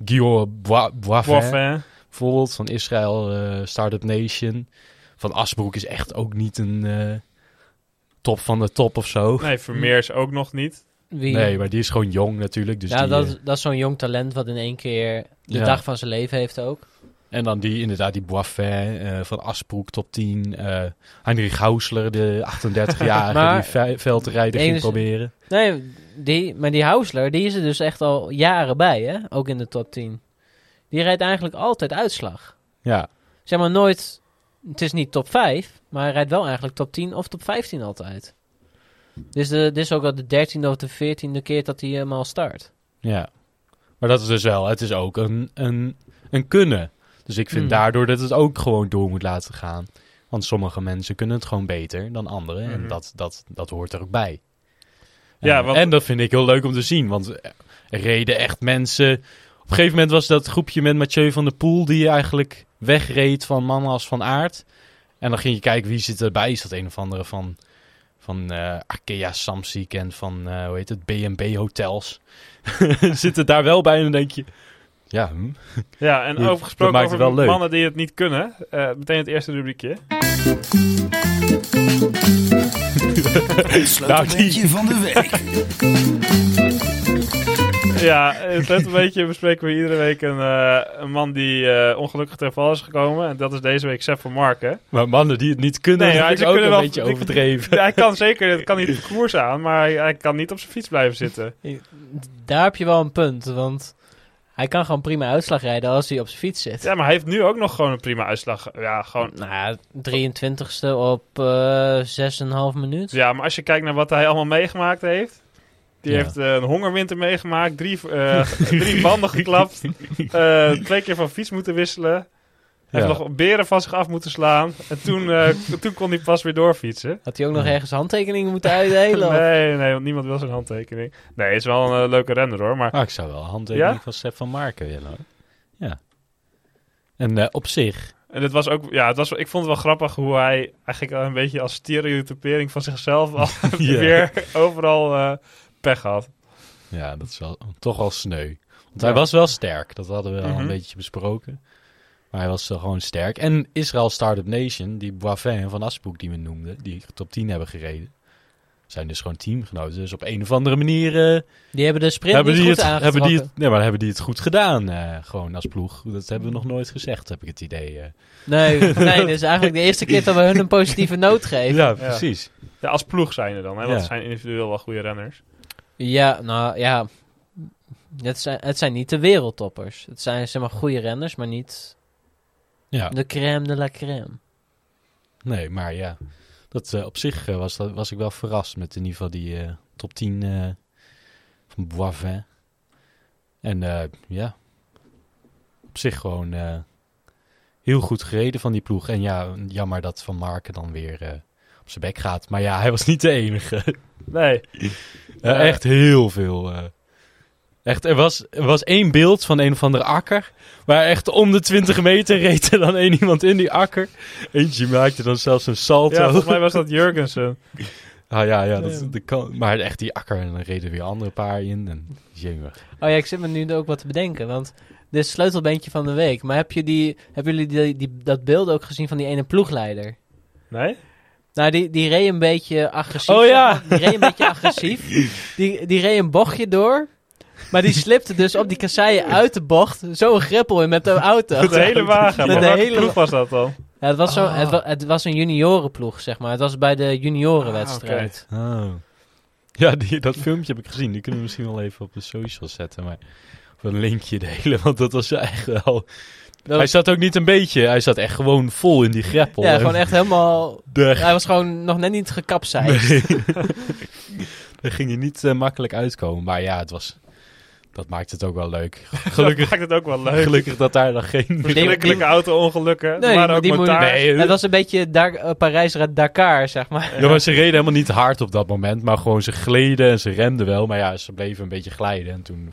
Guillaume Boi- Boivin Boivin. bijvoorbeeld van Israël eh, Startup Nation. Van Asbroek is echt ook niet een eh, top van de top of zo. Nee, Vermeers ook nog niet. Wie? Nee, maar die is gewoon jong natuurlijk. Dus ja, die, dat, is- dat is zo'n jong talent wat in één keer de Ja. dag van zijn leven heeft ook. En dan die inderdaad die Boivin eh, van Asbroek top 10. eh Heinrich Hausler, de 38-jarige *laughs* Maar- die ve- veldrijder ging proberen. Nee, die, maar die Hausler, die is er dus echt al jaren bij, hè? Ook in de top 10. Die rijdt eigenlijk altijd uitslag. Ja, Zeg maar nooit, het is niet top 5, maar hij rijdt wel eigenlijk top 10 of top 15 altijd. Dit is, de, dit is ook al de dertiende of de veertiende keer dat hij helemaal start. Ja. Maar dat is dus wel, het is ook een, een, een kunnen. Dus ik vind Hmm. daardoor dat het ook gewoon door moet laten gaan. Want sommige mensen kunnen het gewoon beter dan anderen. Mhm. En dat, dat, dat hoort er ook bij. Ja, en, want- en dat vind ik heel leuk om te zien. Want er reden echt mensen... Op een gegeven moment was dat groepje met Mathieu van der Poel... die eigenlijk wegreed van mannen als Van Aert. En dan ging je kijken wie zit erbij. Is dat een of andere van, van eh Arkea Samsic en van, eh, hoe heet het, B&B Hotels. *laughs* zit het daar wel bij en dan denk je... Ja, hm. Ja, en *laughs* over gesproken maakt het over wel leuk. mannen die het niet kunnen. eh, meteen het eerste rubriekje. Het sleutelbeentje van de week. *laughs* Ja, het een beetje bespreken we iedere week een, eh, een man die eh, ongelukkig ten val is gekomen. En dat is deze week Sepp van Marken. Maar mannen die het niet kunnen, Nee, ik ze ook kunnen een wel- beetje die- overdreven. hij kan *laughs* zeker, het kan niet de koers aan, maar hij, hij kan niet op zijn fiets blijven zitten. Daar heb je wel een punt, want hij kan gewoon prima uitslag rijden als hij op zijn fiets zit. Ja, maar hij heeft nu ook nog gewoon een prima uitslag. Ja, gewoon. Nou ja, 23ste op eh 6,5 minuut. Ja, maar als je kijkt naar wat hij allemaal meegemaakt heeft. Die Ja. heeft eh, een hongerwinter meegemaakt, drie, eh, drie banden geklapt, *laughs* eh, twee keer van fiets moeten wisselen. Heeft nog beren van zich af moeten slaan. En toen, eh, *laughs* toen kon hij pas weer doorfietsen. Had hij ook nog ergens handtekeningen moeten uitdelen? Nee, nee, want niemand wil zijn handtekening. Nee, het is wel een eh, leuke renner hoor. Maar Maar ik zou wel een handtekening Ja? van Sepp van Marken willen. hoor. Ja. En eh, op zich... en het was ook, ja, het was, ik vond het wel grappig hoe hij eigenlijk al een beetje als stereotypering van zichzelf al *laughs* *laughs* Ja. weer overal eh, pech had. Ja, dat is wel toch wel sneu. Want Ja. hij was wel sterk. Dat hadden we al Mhm. een beetje besproken. Maar hij was gewoon sterk. En Israël Startup Nation, die Boivin en Van Aspoek die we noemden, die top 10 hebben gereden, zijn dus gewoon teamgenoten. Dus op een of andere manier eh, Die hebben de sprint hebben, niet die goed het, hebben die het, nee, maar hebben die het goed gedaan. eh, gewoon als ploeg. Dat hebben we nog nooit gezegd, heb ik het idee. eh. Nee, *laughs* nee, is eigenlijk de eerste keer dat we hun een positieve noot *laughs* geven. Ja, precies. Ja, als ploeg zijn er dan, hè, want Ja. het zijn individueel wel goede renners. Ja, nou ja. Het zijn, het zijn niet de wereldtoppers. Het zijn zeg maar goede renners, maar niet Ja. de crème de la crème. Nee, maar ja. Dat, eh, op zich eh, was, dat, was ik wel verrast met in ieder geval die eh, top 10 eh, van Boivin. En ja, op zich gewoon heel goed gereden van die ploeg. En ja, jammer dat Van Marken dan weer op zijn bek gaat. Maar ja, hij was niet de enige. Nee. Echt heel veel. Echt, er was, er was één beeld van een of andere akker. Waar echt om de 20 meter reed er dan één iemand in die akker. Eentje maakte dan zelfs een salto. ja, volgens mij was dat Jurgensen. Ah ja, ja, dat, dat kan. Maar echt die akker en dan reden weer andere paar in. En jemig. Oh ja, ik zit me nu ook wat te bedenken, want dit is het sleutelbeentje van de week. Maar heb je die, hebben jullie die, die, dat beeld ook gezien van die ene ploegleider? Nee? Nou, die, die reed een beetje agressief. Oh ja. Die reed een beetje *laughs* agressief. Die, die reed een bochtje door. Maar die slipte dus op die kasseien uit de bocht zo een greppel in met de auto. De hele wagen. Maar de welke hele ploeg was dat dan? Ja, het, was zo, Ah. het, wa- het was een juniorenploeg, zeg maar. Het was bij de juniorenwedstrijd. Oh. Ja, die, dat filmpje heb ik gezien. Die kunnen we misschien wel even op de socials zetten. Maar of een linkje delen, want dat was echt wel... Dat- Hij zat ook niet een beetje, hij zat echt gewoon vol in die greppel. ja, gewoon echt helemaal... De, Hij was gewoon nog net niet gekapseist. *laughs* Nee. *laughs* Daar ging je niet eh, makkelijk uitkomen. Maar ja, het was, dat maakt het ook wel leuk. *laughs* Gelukkig, Dat maakt het ook wel leuk. gelukkig dat daar dan geen... Verschrikkelijke *laughs* auto-ongelukken. Nee, waren maar ook die moet-. Nee, Het was een beetje Dar- eh, Parijs-Dakar, zeg maar. Ja, maar ze reden helemaal niet hard op dat moment. Maar gewoon ze gleden en ze remden wel. Maar ja, ze bleven een beetje glijden. En toen...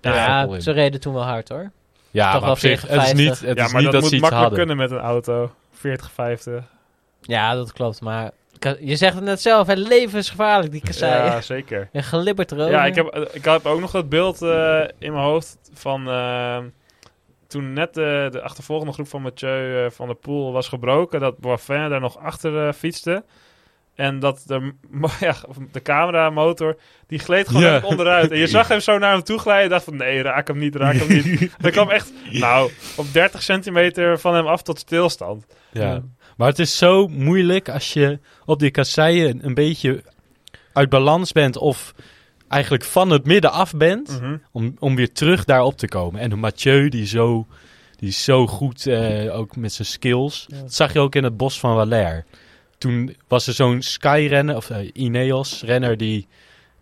Ja, ze reden toen wel hard, hoor. ja toch maar wel op zich, 40, het is niet, 50. het ja, is maar niet dat, dat, ze moet iets makkelijk hadden. kunnen met een auto. 40, 50. Ja, dat klopt. Maar je zegt het net zelf, het leven is gevaarlijk, die kasseien. Ja, zeker. *laughs* Je glibbert erover. Ja, ik heb, eh, ik heb ook nog dat beeld eh, in mijn hoofd van eh, toen net de, de achtervolgende groep van Mathieu eh, van der Poel was gebroken, dat Boivin daar nog achter eh, fietste. En dat de, *laughs* ja, de cameramotor, die gleed gewoon Ja. echt onderuit. En je *laughs* zag hem zo naar hem toe glijden en dacht van, nee, raak hem niet, raak hem niet. Er kwam echt, nou, op 30 centimeter van hem af tot stilstand. Ja. Maar het is zo moeilijk als je op die kasseien een beetje uit balans bent of eigenlijk van het midden af bent, Mhm. om, om weer terug daarop te komen. En Mathieu, die, zo, die is zo goed, eh, ook met zijn skills. Ja. Dat zag je ook in het bos van Valère. toen was er zo'n Sky-renner, of eh, Ineos-renner, die,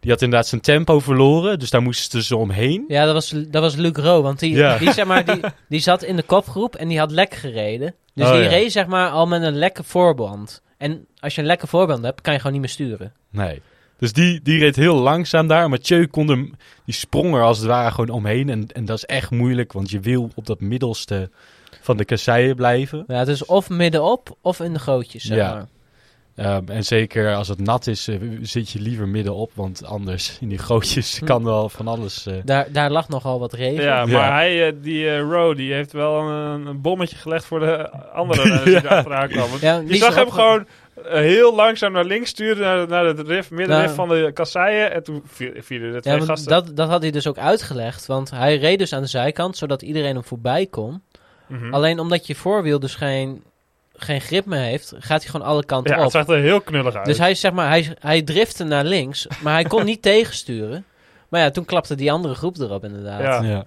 die had inderdaad zijn tempo verloren. Dus daar moesten ze omheen. Ja, dat was, dat was Luc Ro, want die, Ja. die, zeg maar, die, *laughs* die zat in de kopgroep en die had lek gereden. Dus Oh, die ja. reed zeg maar al met een lekke voorband. En als je een lekke voorband hebt, kan je gewoon niet meer sturen. Nee. Dus die, die reed heel langzaam daar. Mathieu kon hem, die sprong er als het ware gewoon omheen. En, en dat is echt moeilijk, want je wil op dat middelste van de kasseien blijven. Ja, het is of middenop of in de gootjes, zeg Ja. maar. Ehm, en zeker als het nat is, eh, zit je liever middenop. Want anders *laughs* in die gootjes Hm. kan wel van alles... eh, Daar, daar lag nogal wat regen. Ja, maar Ja. hij, eh, die Rowe, die heeft wel een, een bommetje gelegd voor de andere *laughs* die Ja. er achteraan kwamen. Ja, Je zag hem gewoon heel langzaam naar links sturen, naar, naar het rif, middenrif Nou. van de kasseien. En toen viel- vielen de twee gasten. dat, dat had hij dus ook uitgelegd. Want hij reed dus aan de zijkant, zodat iedereen hem voorbij kon. Mhm. Alleen omdat je voorwiel dus geen, geen grip meer heeft, gaat hij gewoon alle kanten ja, op. het zag er heel knullig uit. Dus hij, zeg maar, hij, hij driftte naar links, maar hij kon niet *laughs* tegensturen. Maar ja, toen klapte die andere groep erop inderdaad. Ja. ja.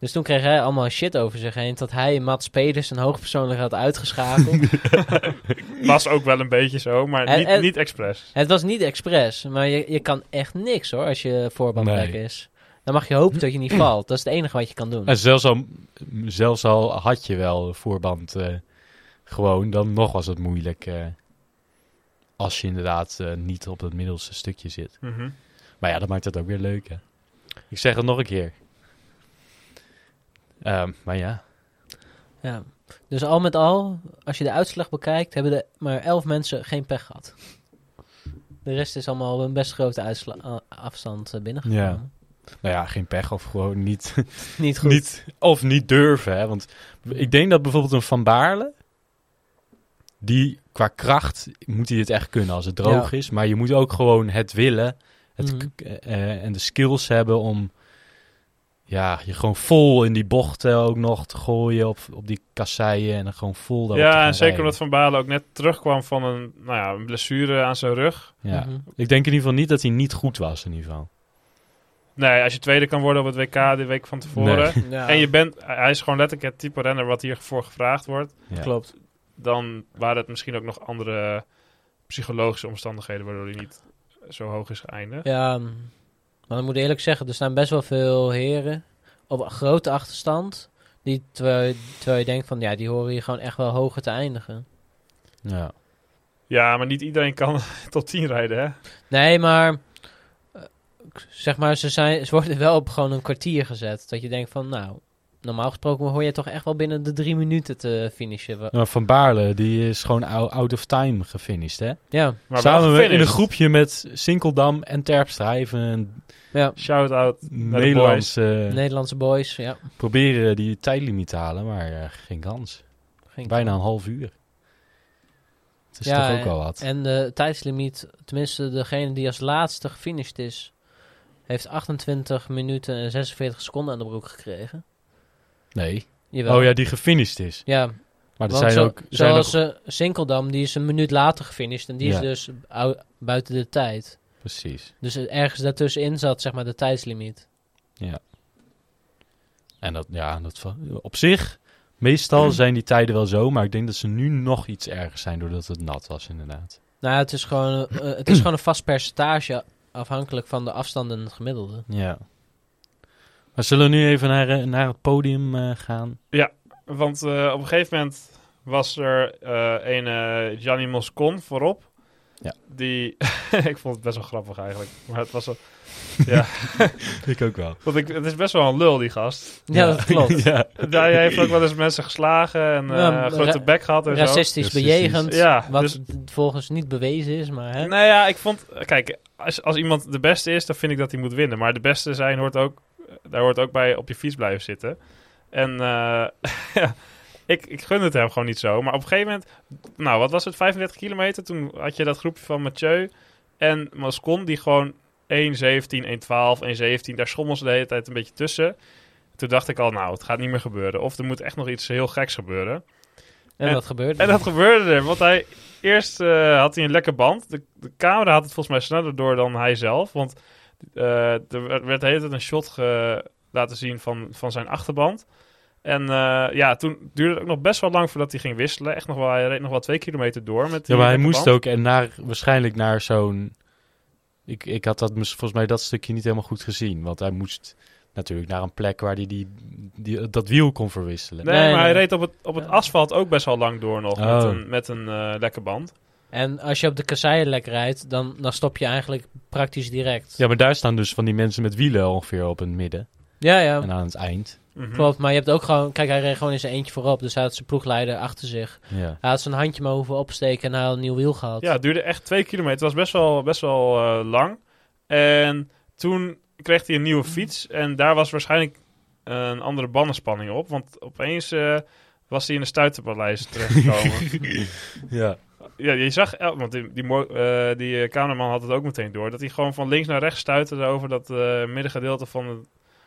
Dus toen kreeg hij allemaal shit over zich heen. Dat hij Mats Peders een hoogpersoonlijk had uitgeschakeld. *laughs* *laughs* was ook wel een beetje zo, maar En- niet, en- niet expres. het was niet expres, maar je, je kan echt niks hoor als je voorband Nee. is. Dan mag je hopen dat je niet *clears throat* valt. Dat is het enige wat je kan doen. En zelfs al, zelfs al had je wel voorband eh, gewoon, dan nog was het moeilijk. eh, als je inderdaad eh, niet op het middelste stukje zit. Mhm. Maar ja, dat maakt het ook weer leuk, hè. Ik zeg het nog een keer. Ehm, maar ja, Ja. Dus al met al, als je de uitslag bekijkt, hebben er maar elf mensen geen pech gehad. De rest is allemaal op een best grote afstand eh, binnengekomen. Ja. nou ja, geen pech of gewoon niet, *laughs* Niet goed. niet of niet durven, hè. Want ik denk dat bijvoorbeeld een Van Baarle, die qua kracht moet hij het echt kunnen als het droog is. Maar je moet ook gewoon het willen het, Mhm. eh, en de skills hebben om ja, je gewoon vol in die bochten ook nog te gooien op, op die kasseien en dan gewoon vol Ja, en zeker rijden. omdat Van Balen ook net terugkwam van een, nou ja, een blessure aan zijn rug. Ja. Mhm. Ik denk in ieder geval niet dat hij niet goed was in ieder geval. Nee, als je tweede kan worden op het WK de week van tevoren. *laughs* Ja, En je bent, hij is gewoon letterlijk het type renner wat hiervoor gevraagd wordt. Ja. klopt. Dan waren het misschien ook nog andere psychologische omstandigheden waardoor hij niet zo hoog is geëindigd. Ja, maar ik moet eerlijk zeggen, er staan best wel veel heren op een grote achterstand. Die, terwijl, je- terwijl je denkt van, ja, die horen hier gewoon echt wel hoger te eindigen. Ja. Ja, maar niet iedereen kan *laughs* tot 10 rijden, hè? Nee, maar eh, zeg maar, ze, zijn, ze worden wel op gewoon een kwartier gezet. Dat je denkt van, nou, normaal gesproken hoor je toch echt wel binnen de drie minuten te finishen. Nou, Van Baarle, die is gewoon ou- out of time gefinished, hè? Ja, Maar Samen met- in een groepje met Sinkeldam en Terpstra. Even een ja. Shout-out Nederlandse... Nederlandse boys, ja. proberen die tijdlimiet te halen, maar eh, geen kans. Geen Bijna een half uur. Het is Ja, toch ook al wat. En de tijdslimiet, tenminste degene die als laatste gefinished is, heeft 28 minuten en 46 seconden aan de broek gekregen. Nee. Jawel. Oh ja, die gefinished is. Ja, Maar er zijn zo- ook... Zijn zoals eh, Sinkeldam, die is een minuut later gefinished en die Ja. is dus ou- buiten de tijd. precies. Dus ergens daartussenin zat zeg maar de tijdslimiet. En dat, ja, dat op zich, meestal *clears throat* zijn die tijden wel zo, maar ik denk dat ze nu nog iets erger zijn doordat het nat was, inderdaad. Nou, ja, het is gewoon, eh, het is *clears throat* gewoon een vast percentage afhankelijk van de afstand en het gemiddelde. Ja. Maar zullen we nu even naar, eh, naar het podium eh, gaan? Want eh, op een gegeven moment was er eh een eh Gianni Moscon voorop. Ja. Die, *laughs* ik vond het best wel grappig eigenlijk. Maar het was wel, *laughs* ja, Ik ook wel. want ik, het is best wel een lul die gast. Ja, dat klopt. *laughs* ja. Hij heeft ook wel eens mensen geslagen en eh, Ja, een grote bek gehad en zo. Racistisch Racistisch. bejegend, Ja, wat dus- volgens niet bewezen is, maar hè. Nou ja, ik vond... Kijk, als, als iemand de beste is, dan vind ik dat hij moet winnen. Maar de beste zijn hoort ook... Daar hoort ook bij op je fiets blijven zitten. En eh, *laughs* ik, ik gun het hem gewoon niet zo. Maar op een gegeven moment... Nou, wat was het? 35 kilometer? Toen had je dat groepje van Mathieu en Moscon... die gewoon 1.17, 1.12, 1.17... Daar schommels de hele tijd een beetje tussen. Toen dacht ik al, nou, het gaat niet meer gebeuren. Of er moet echt nog iets heel geks gebeuren. En, En- wat gebeurde En dat gebeurde er, want hij... Eerst eh, had hij een lekke band. De, de camera had het volgens mij sneller door dan hij zelf. Want eh, er werd- de hele tijd een shot ge- laten zien van, van zijn achterband. En eh, ja, toen duurde het ook nog best wel lang voordat hij ging wisselen. Echt nog wel, hij reed nog wel twee kilometer door. Met die Ja, maar hij moest ook en naar, waarschijnlijk naar zo'n... Ik, ik had dat, volgens mij dat stukje niet helemaal goed gezien. Want hij moest natuurlijk naar een plek waar hij die, die, dat wiel kon verwisselen. Nee, Nee, maar hij reed op het, op het asfalt ook best wel lang door nog. Met Oh. een, met een eh, lekke band. En als je op de kasseien rijdt, dan, dan stop je eigenlijk praktisch direct. Ja, maar daar staan dus van die mensen met wielen ongeveer op het midden. ja. ja. En aan het eind. Mhm. Klopt, maar je hebt ook gewoon... Kijk, hij reed gewoon in zijn eentje voorop. Dus hij had zijn ploegleider achter zich. Ja. Hij had zijn handje maar hoeven opsteken en hij had een nieuw wiel gehad. Ja, het duurde echt twee kilometer. Het was best wel, best wel eh, lang. En toen kreeg hij een nieuwe fiets. En daar was waarschijnlijk een andere bandenspanning op. Want opeens eh, was hij in de stuiterpaleis *laughs* terechtgekomen. ja. Ja, je zag... el- Want die, die, eh, die eh, cameraman had het ook meteen door. Dat hij gewoon van links naar rechts stuiterde over dat eh, middengedeelte van de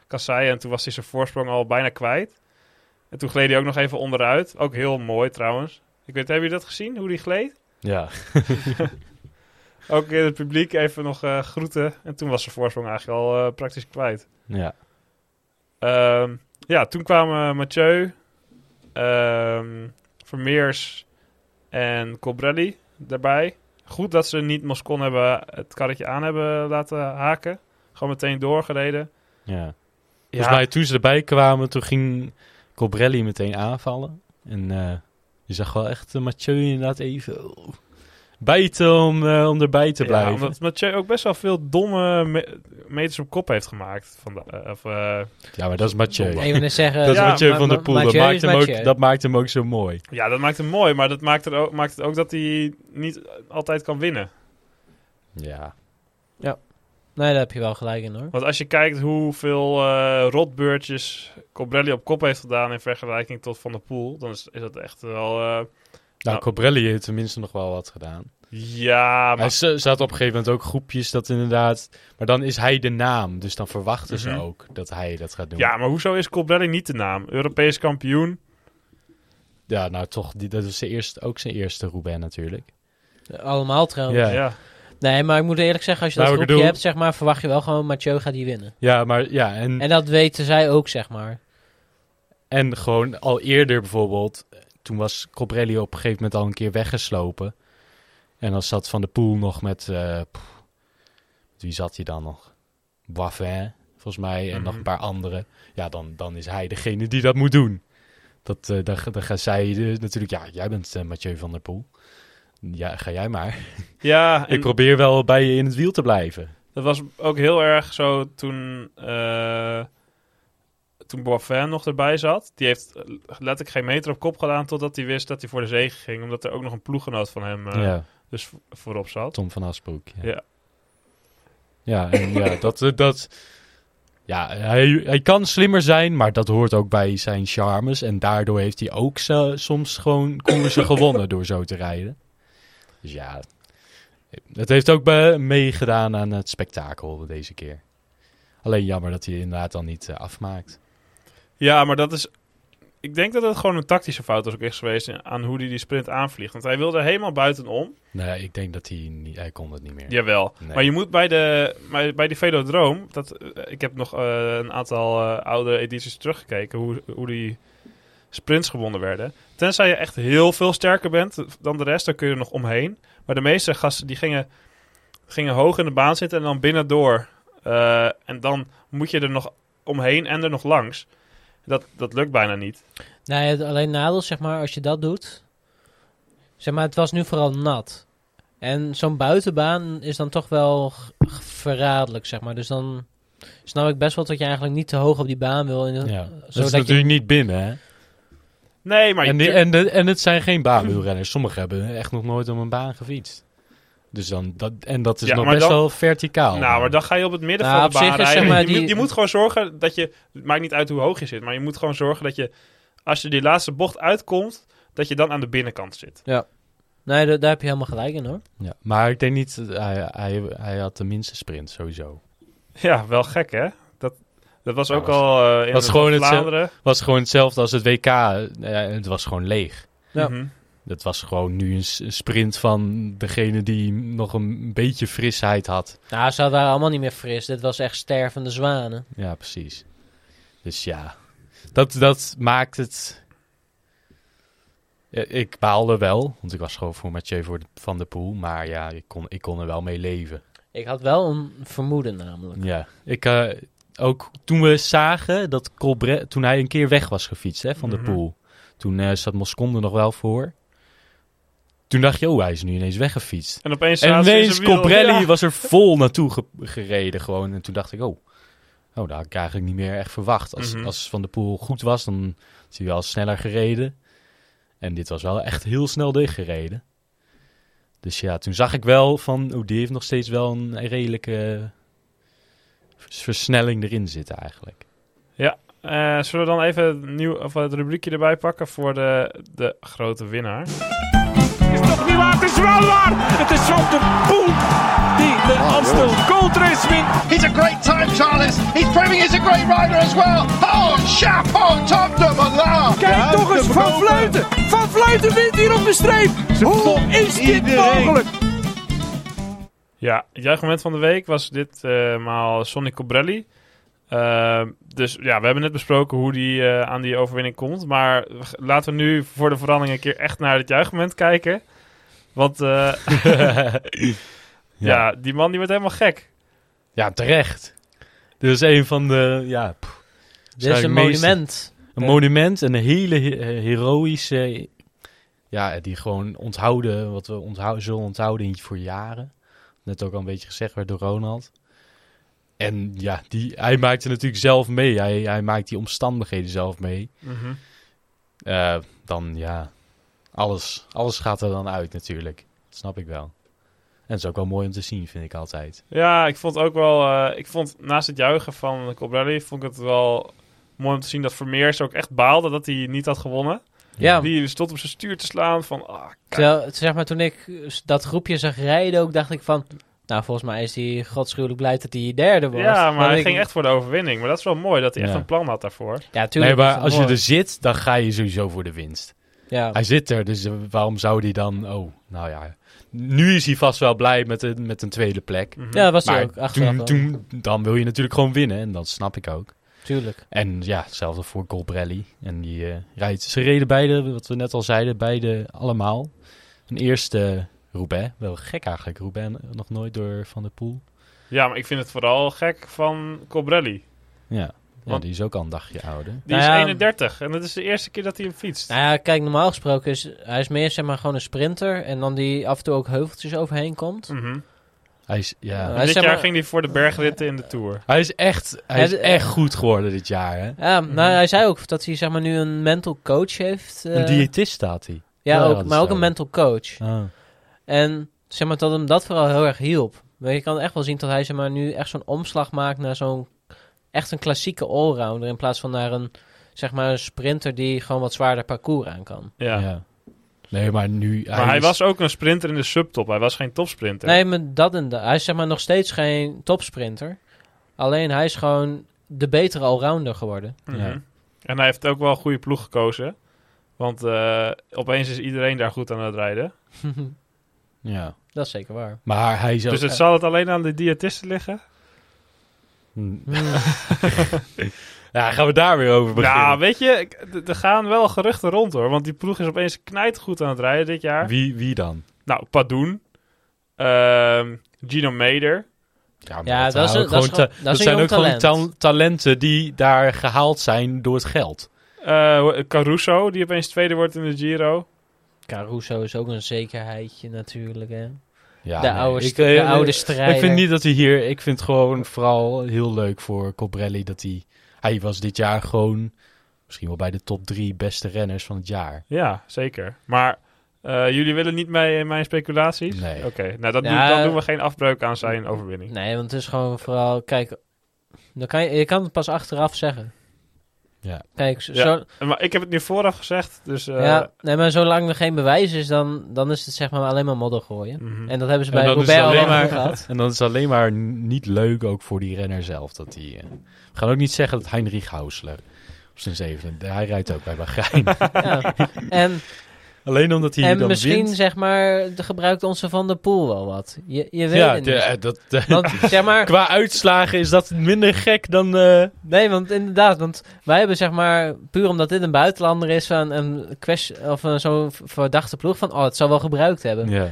kassei. En toen was hij zijn voorsprong al bijna kwijt. En toen gleed hij ook nog even onderuit. Ook heel mooi trouwens. Ik weet, hebben jullie dat gezien? Hoe die gleed? Ja. *laughs* Ook in het publiek even nog eh, groeten. En toen was zijn voorsprong eigenlijk al eh, praktisch kwijt. Ja. Ehm, ja, toen kwamen Mathieu, ehm, Vermeers en Colbrelli erbij. Goed dat ze niet Moscon hebben het karretje aan hebben laten haken. Gewoon meteen doorgereden. ja. Volgens mij toen ze erbij kwamen, toen ging Cobrelli meteen aanvallen. En eh, je zag wel echt uh, Mathieu inderdaad even oh, bijten om, eh, om erbij te Ja, blijven. omdat Mathieu ook best wel veel domme me- meters op kop heeft gemaakt. Van de, eh, of, eh, Ja, maar dat is Mathieu. Net zeggen... Dat is Ja, Mathieu van der maar- Poel. Dat maakt, hem ook, dat maakt hem ook zo mooi. ja, dat maakt hem mooi. Maar dat maakt, er ook, maakt het ook dat hij niet altijd kan winnen. Ja. Nee, daar heb je wel gelijk in hoor. Want als je kijkt hoeveel eh, rotbeurtjes Cobrelli op kop heeft gedaan in vergelijking tot Van der Poel, dan is, is dat echt wel... Nou, Nou. Cobrelli heeft tenminste nog wel wat gedaan. ja, Hij maar... z- zat op een gegeven moment ook groepjes dat inderdaad... Maar dan is hij de naam, dus dan verwachten Mhm. ze ook dat hij dat gaat doen. Ja, maar hoezo is Cobrelli niet de naam? Europees kampioen. Ja, nou toch, die, dat is zijn eerste, ook zijn eerste Roubaix natuurlijk. Allemaal trouwens. Ja. Ja. Nee, maar ik moet eerlijk zeggen, als je Nou, dat groepje bedoel- hebt, zeg maar, verwacht je wel gewoon Mathieu gaat die winnen. Ja, maar ja, en, En dat weten zij ook, zeg maar. en gewoon al eerder bijvoorbeeld, toen was Cobrelli op een gegeven moment al een keer weggeslopen. En dan zat Van de Poel nog met, eh, pff, wie zat hij dan nog? Boivin, volgens mij, en nog Mhm. een paar anderen. Ja, dan, dan is hij degene die dat moet doen. Dat, eh dan, dan gaan zij eh, natuurlijk, ja, jij bent Mathieu van der Poel. Ja, ga jij maar. Ja, *laughs* en Ik probeer wel bij je in het wiel te blijven. dat was ook heel erg zo toen... toen Boivin nog erbij zat. Die heeft eh, letterlijk geen meter op kop gedaan totdat hij wist dat hij voor de zege ging. Omdat er ook nog een ploeggenoot van hem eh, ja. dus vo- voorop zat. Tom van Asbroek. Ja, Ja. ja en ja, *laughs* dat, eh, dat, ja hij, hij kan slimmer zijn, maar dat hoort ook bij zijn charmes. En daardoor heeft hij ook zo- soms gewoon koersen *laughs* gewonnen door zo te rijden. Dus ja, het heeft ook bij- meegedaan aan het spektakel deze keer. Alleen jammer dat hij inderdaad dan niet afmaakt. Ja, maar dat is... Ik denk dat het gewoon een tactische fout is ook is geweest aan hoe hij die sprint aanvliegt. Want hij wilde helemaal buitenom. Nee, ik denk dat hij niet, hij kon het niet meer. Jawel. Nee. Maar je moet bij, de, bij, bij die Velodroom... Dat, eh, ik heb nog eh, een aantal eh, oude edities teruggekeken... Hoe, hoe die sprints gewonnen werden. Tenzij je echt heel veel sterker bent dan de rest... dan kun je er nog omheen. Maar de meeste gasten die gingen, gingen hoog in de baan zitten... en dan binnendoor. En dan moet je er nog omheen en er nog langs. Dat, dat lukt bijna niet. Nee, het alleen nadeel, zeg maar, als je dat doet. Zeg maar, het was nu vooral nat. En zo'n buitenbaan is dan toch wel verraderlijk, zeg maar. Dus dan snap ik best wel dat je eigenlijk niet te hoog op die baan wil. In de- Ja, dat is je, natuurlijk niet binnen, hè? Nee, maar... En, die- je- en, de- en het zijn geen baanwielrenners. Sommigen hebben echt nog nooit op een baan gefietst. Dus dan, dat, en dat is Ja, nog best dan- wel verticaal. Nou, maar dan ga je op het midden Nou, van op de baan zich is, zeg rijden. maar, je, die- moet, je moet gewoon zorgen dat je... Het maakt niet uit hoe hoog je zit, maar je moet gewoon zorgen dat je... Als je die laatste bocht uitkomt, dat je dan aan de binnenkant zit. Nee, da- daar heb je helemaal gelijk in, hoor. ja, maar ik denk niet, hij, hij, hij had de minste sprint sowieso. Ja, wel gek, hè? Dat, dat was Ja, ook was- al eh, in was het gewoon het Vlaanderen. Het was gewoon hetzelfde als het WK. Ja, het was gewoon leeg. Ja. Mhm. Het was gewoon nu een sprint van degene die nog een beetje frisheid had. Nou, ze waren allemaal niet meer fris. Dit was echt stervende zwanen. Ja, precies. Dus ja. dat, dat maakt het... Ja, ik baalde wel, want ik was gewoon voor Mathieu voor de- van de Poel. Maar ja, ik kon, ik kon er wel mee leven. Ik had wel een vermoeden namelijk. Ja, ik, eh, ook toen we zagen dat Colbre toen hij een keer weg was gefietst hè, van de Poel. Toen eh, zat Moscon er nog wel voor. Toen dacht je, oh, hij is nu ineens weggefietst. En opeens En ineens Ja. was er vol naartoe ge- gereden gewoon. En toen dacht ik, oh, oh, dat had ik eigenlijk niet meer echt verwacht. Als, Mhm. als Van de Poel goed was, dan is hij wel sneller gereden. En dit was wel echt heel snel dichtgereden. Dus ja, toen zag ik wel van, oh, die heeft nog steeds wel een redelijke vers- versnelling erin zitten eigenlijk. Eh, zullen we dan even het, nieuw, of het rubriekje erbij pakken voor de, de grote winnaar? Waar? Het is wel waar! Het is Van de Poel die de Amstel Gold Race wint. He's a great time, Charles. He's proving he's a great rider as well. Oh, chapeau, top de Malard. Kijk toch eens, Van Vleuten! Van Vleuten wint hier op de streep! Hoe is dit mogelijk? Ja, het juichmoment van de week was ditmaal Sonny Cobrelli. Eh, dus ja, we hebben net besproken hoe die eh, aan die overwinning komt. Maar laten we nu voor de verandering een keer echt naar het juichmoment kijken. Want eh, *laughs* ja. die man die wordt helemaal gek. Ja, terecht. Dit is een van de, ja, pff, Dit is een meeste- monument. Een Ja. monument en een hele he- eh, heroïsche... Ja, die gewoon onthouden, wat we onthouden, zullen onthouden voor jaren. Net ook al een beetje gezegd werd door Ronald. En ja, die, hij maakt er natuurlijk zelf mee. Hij, hij maakt die omstandigheden zelf mee. Mhm. Eh, dan ja, alles, alles gaat er dan uit natuurlijk. Dat snap ik wel. En het is ook wel mooi om te zien, vind ik altijd. Ja, ik vond ook wel... eh, ik vond naast het juichen van Cobrelli... vond ik het wel mooi om te zien dat Vermeers ook echt baalde dat hij niet had gewonnen. Ja, Die stond op zijn stuur te slaan van... Ah, terwijl, zeg maar, toen ik dat groepje zag rijden ook, dacht ik van... Nou, volgens mij is hij godschuwelijk blij dat hij derde was. Ja, maar hij ik- ging echt voor de overwinning. Maar dat is wel mooi dat hij echt een plan had daarvoor. Ja, Nee, tuurlijk. maar is dat als je er zit, dan ga je sowieso voor de winst. Ja, Hij zit er, dus waarom zou hij dan... Oh, nou ja. Nu is hij vast wel blij met, een met een tweede plek. Mhm. ja, dat was hij Maar ook. Achteraf toen, dan wil je natuurlijk gewoon winnen. En dat snap ik ook. Tuurlijk. En ja, hetzelfde voor Colbrelli. En die eh, rijdt... Ze reden beide, wat we net al zeiden, beide allemaal. Een eerste Roubaix. Wel gek eigenlijk. Roubaix nog nooit door Van der Poel. Ja, maar ik vind het vooral gek van Cobrelli. Ja. Ja, Want- die is ook al een dagje ouder. Die Nou is ja, 31 en dat is de eerste keer dat hij hem fietst. Nou ja, kijk, normaal gesproken is hij is meer zeg maar gewoon een sprinter. En dan die af en toe ook heuveltjes overheen komt. Mhm. Hij is, ja, Ja. En Hij dit jaar maar- ging hij voor de bergritten in de Tour. hij is echt, hij is echt goed geworden dit jaar. Hè? Ja, Mhm. nou hij zei ook dat hij zeg maar nu een mental coach heeft. eh, Een diëtist staat hij. Ja, Ja, ook, maar ook zo. een mental coach. Oh. En zeg maar dat hem dat vooral heel erg hielp. Maar je kan echt wel zien dat hij zeg maar nu echt zo'n omslag maakt naar zo'n echt een klassieke allrounder in plaats van naar een zeg maar een sprinter die gewoon wat zwaarder parcours aan kan. Ja. Ja. Nee, maar nu... Maar hij is- was ook een sprinter in de subtop. Hij was geen topsprinter. Nee, maar dat en dat. Hij is zeg maar nog steeds geen topsprinter. Alleen hij is gewoon de betere allrounder geworden. Mhm. Ja. En hij heeft ook wel een goede ploeg gekozen. Want eh, opeens is iedereen daar goed aan het rijden. *laughs* Ja. dat is zeker waar. Maar hij is ook... Dus het zal het alleen aan de diëtisten liggen? Hmm. *laughs* ja, gaan we daar weer over beginnen? Nou, weet je, er gaan wel geruchten rond hoor. Want die ploeg is opeens knijtgoed aan het rijden dit jaar. wie, wie dan? Nou, Padoen. ehm, Gino Meder. Ja, Ja, dat zijn ook dat is gewoon ta- dat is een zijn ook gewoon talent. ta- talenten die daar gehaald zijn door het geld. eh, Caruso, die opeens tweede wordt in de Giro. Caruso is ook een zekerheidje natuurlijk. Hè? Ja, de, nee, oude, ik, de oude strijder. Ik vind niet dat hij hier... Ik vind het gewoon vooral heel leuk voor Cobrelli dat hij... Hij was dit jaar gewoon misschien wel bij de top drie beste renners van het jaar. Ja, zeker. Maar eh, jullie willen niet mee in mijn speculaties? Nee. Oké, nou dat Ja. doen, dan doen we geen afbreuk aan zijn overwinning. Nee, want het is gewoon vooral... Kijk, dan kan je, je kan het pas achteraf zeggen. Ja. Kijk, zo, Ja. Maar ik heb het nu vooraf gezegd, dus... eh, ja, nee, maar zolang er geen bewijs is, dan, dan is het zeg maar alleen maar modder gooien. mhm. En dat hebben ze bij Robert al maar- gehad. En dan is het alleen maar niet leuk ook voor die renner zelf. Dat die, eh, we gaan ook niet zeggen dat Heinrich Hausler op zijn zevende... Hij rijdt ook bij Bahrein. ja. *laughs* En Alleen omdat hij en dan misschien, wint. zeg maar, gebruikt onze Van der Poel wel wat. Je, je weet Ja, het niet. eh, dat, Want, zeg maar, *laughs* qua uitslagen is dat minder gek dan... eh, Nee, want inderdaad, want wij hebben zeg maar, puur omdat dit een buitenlander is, een, een question, of zo'n verdachte ploeg van, oh, het zal wel gebruikt hebben. ja.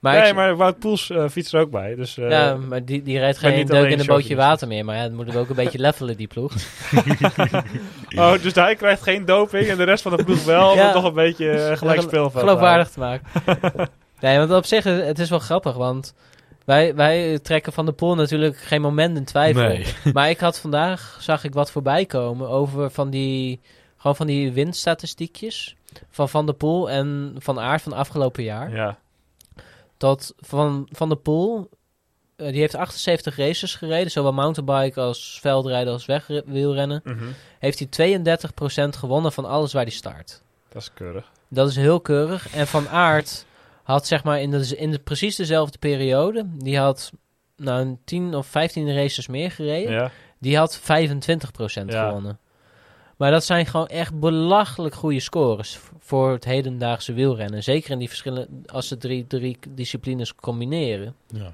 Maar nee, ik- maar Wout Poels eh, fietst er ook bij. Dus, eh, ja, maar die, die rijdt geen niet deuk in een bootje water meer. Maar ja, dan moeten we ook een *laughs* beetje levelen, die ploeg. *laughs* Oh, dus hij krijgt geen doping en de rest van de ploeg wel. Om Ja. het toch een beetje eh, gelijk speelveld te Geloofwaardig te maken. *laughs* nee, want op zich, is- het is wel grappig, want wij, wij trekken van de pool natuurlijk geen moment in twijfel. Nee. Maar ik had vandaag, zag ik wat voorbij komen over van die, gewoon van die winststatistiekjes van Van der Poel en Van Aert van afgelopen jaar. Ja. Dat Van, van der Poel, eh, die heeft 78 races gereden, zowel mountainbike als veldrijden als wegwielrennen. Mhm. Heeft hij 32% gewonnen van alles waar hij start. Dat is keurig. Dat is heel keurig. En Van Aert had zeg maar in de, in de precies dezelfde periode, die had nou een 10 of 15 races meer gereden. Ja. Die had 25% Ja. gewonnen. Maar dat zijn gewoon echt belachelijk goede scores voor het hedendaagse wielrennen. Zeker in die verschillende, als ze drie, drie disciplines combineren. Ja.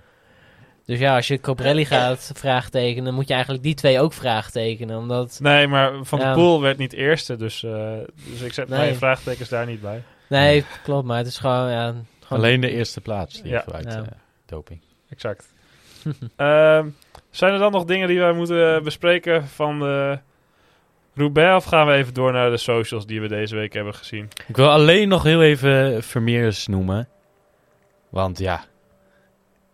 Dus ja, als je Coprelli gaat vraagtekenen, dan moet je eigenlijk die twee ook vraagtekenen. Omdat, Nee, maar Van Ja. der Poel werd niet eerste. Dus, eh, dus ik zet Nee. mijn vraagtekens daar niet bij. nee, klopt, maar het is gewoon, ja, gewoon Alleen de eerste plaats die Ja. vooruit Ja. eh, doping. Exact. *laughs* Ehm, zijn er dan nog dingen die wij moeten bespreken van de Roubaix? Of gaan we even door naar de socials die we deze week hebben gezien? Ik wil alleen nog heel even Vermeers noemen. Want ja,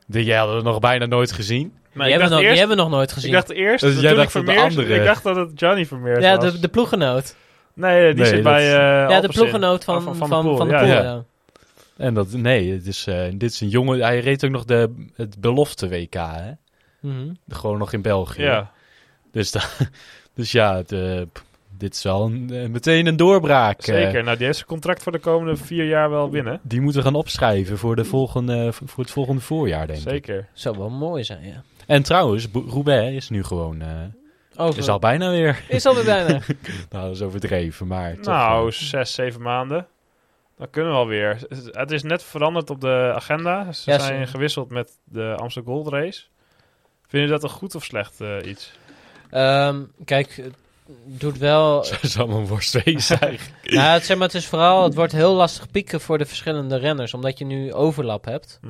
die jij hadden we nog bijna nooit gezien. Maar die, ik hebben nog, die eerst, hebben we nog nooit gezien. ik dacht eerst, Dus toen jij dacht dat de Vermeers, andere- ik dacht dat het Johnny Vermeers ja, was. de, de ploegenoot. nee, die Nee, zit dat- bij eh ja, de ploegenoot van, Oh, van, Van van, Poel, de ja, Poel, ja. ja. En dat, nee, het is, eh, dit is een jongen, hij reed ook nog de, het belofte WK, hè? Mhm. Gewoon nog in België. Ja, Dus, *laughs* da- dus ja, eh, dit is wel een, eh, meteen een doorbraak. eh. zeker. Nou, die heeft zijn contract voor de komende vier jaar wel winnen. die moeten we gaan opschrijven voor, de volgende, voor het volgende voorjaar, denk ik. Zeker. Zou wel mooi zijn, ja. En trouwens, Roubaix is nu gewoon... eh Over. is al bijna weer. Is alweer bijna. *laughs* nou, dat is overdreven, maar... toch, Nou, eh, zes, zeven maanden. Dan kunnen we alweer. Het is net veranderd op de agenda. Ze zijn gewisseld met de Amsterdam Gold Race. Vind je dat een goed of slecht iets? Ehm, kijk, het doet wel... dat *laughs* zou mijn worst wezen *laughs* eigenlijk. nou, het, zeg maar, het is vooral... Het wordt heel lastig pieken voor de verschillende renners. Omdat je nu overlap hebt.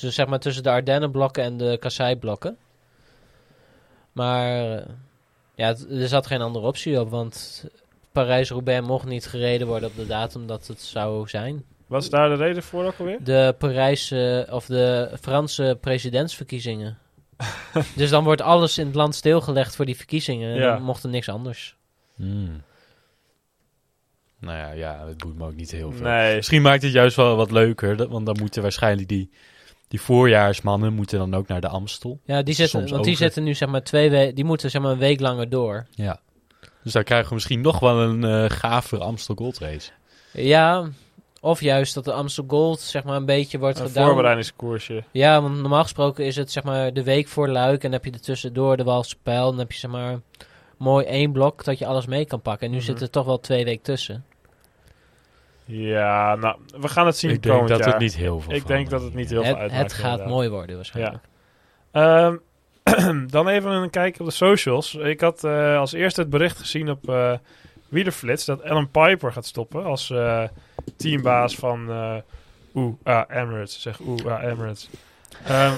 Dus zeg maar tussen de Ardennen-blokken en de Kassei-blokken. Maar eh, ja, het- er zat geen andere optie op. Want Parijs-Roubaix mocht niet gereden worden op de datum dat het zou zijn. Wat is daar de reden voor ook alweer? De Parijse of de Franse presidentsverkiezingen. *laughs* dus dan wordt alles in het land stilgelegd voor die verkiezingen. En Ja. dan mocht er niks anders. Hmm. Nou ja, ja, het boeit me ook niet heel veel. Nee. Misschien maakt het juist wel wat leuker, dat- want dan moeten waarschijnlijk die, die voorjaarsmannen moeten dan ook naar de Amstel. Ja, die zitten, Soms want die over. zitten nu zeg maar twee weken, die moeten zeg maar een week langer door. Ja. Dus daar krijgen we misschien nog wel een eh gave Amstel Gold Race. Ja, of juist dat de Amstel Gold zeg maar een beetje wordt Een gedaan. voorbereidingskoersje. Ja, want normaal gesproken is het zeg maar de week voor Luik en dan heb je er tussendoor de Walse Pijl. Dan heb je zeg maar mooi één blok dat je alles mee kan pakken. En nu Mhm. zit er toch wel twee weken tussen. Ja, nou, we gaan het zien Ik denk dat jaar. het niet heel veel Ik denk dat het niet heel veel uitmaakt. het gaat inderdaad. mooi worden waarschijnlijk. Ehm, *clears throat* dan even een kijk op de socials. Ik had eh, als eerste het bericht gezien op eh Wielerflits dat Alan Piper gaat stoppen als eh, teambaas van eh Oeh, ah, Emirates. Zeg Oeh, ah, Emirates. Ehm,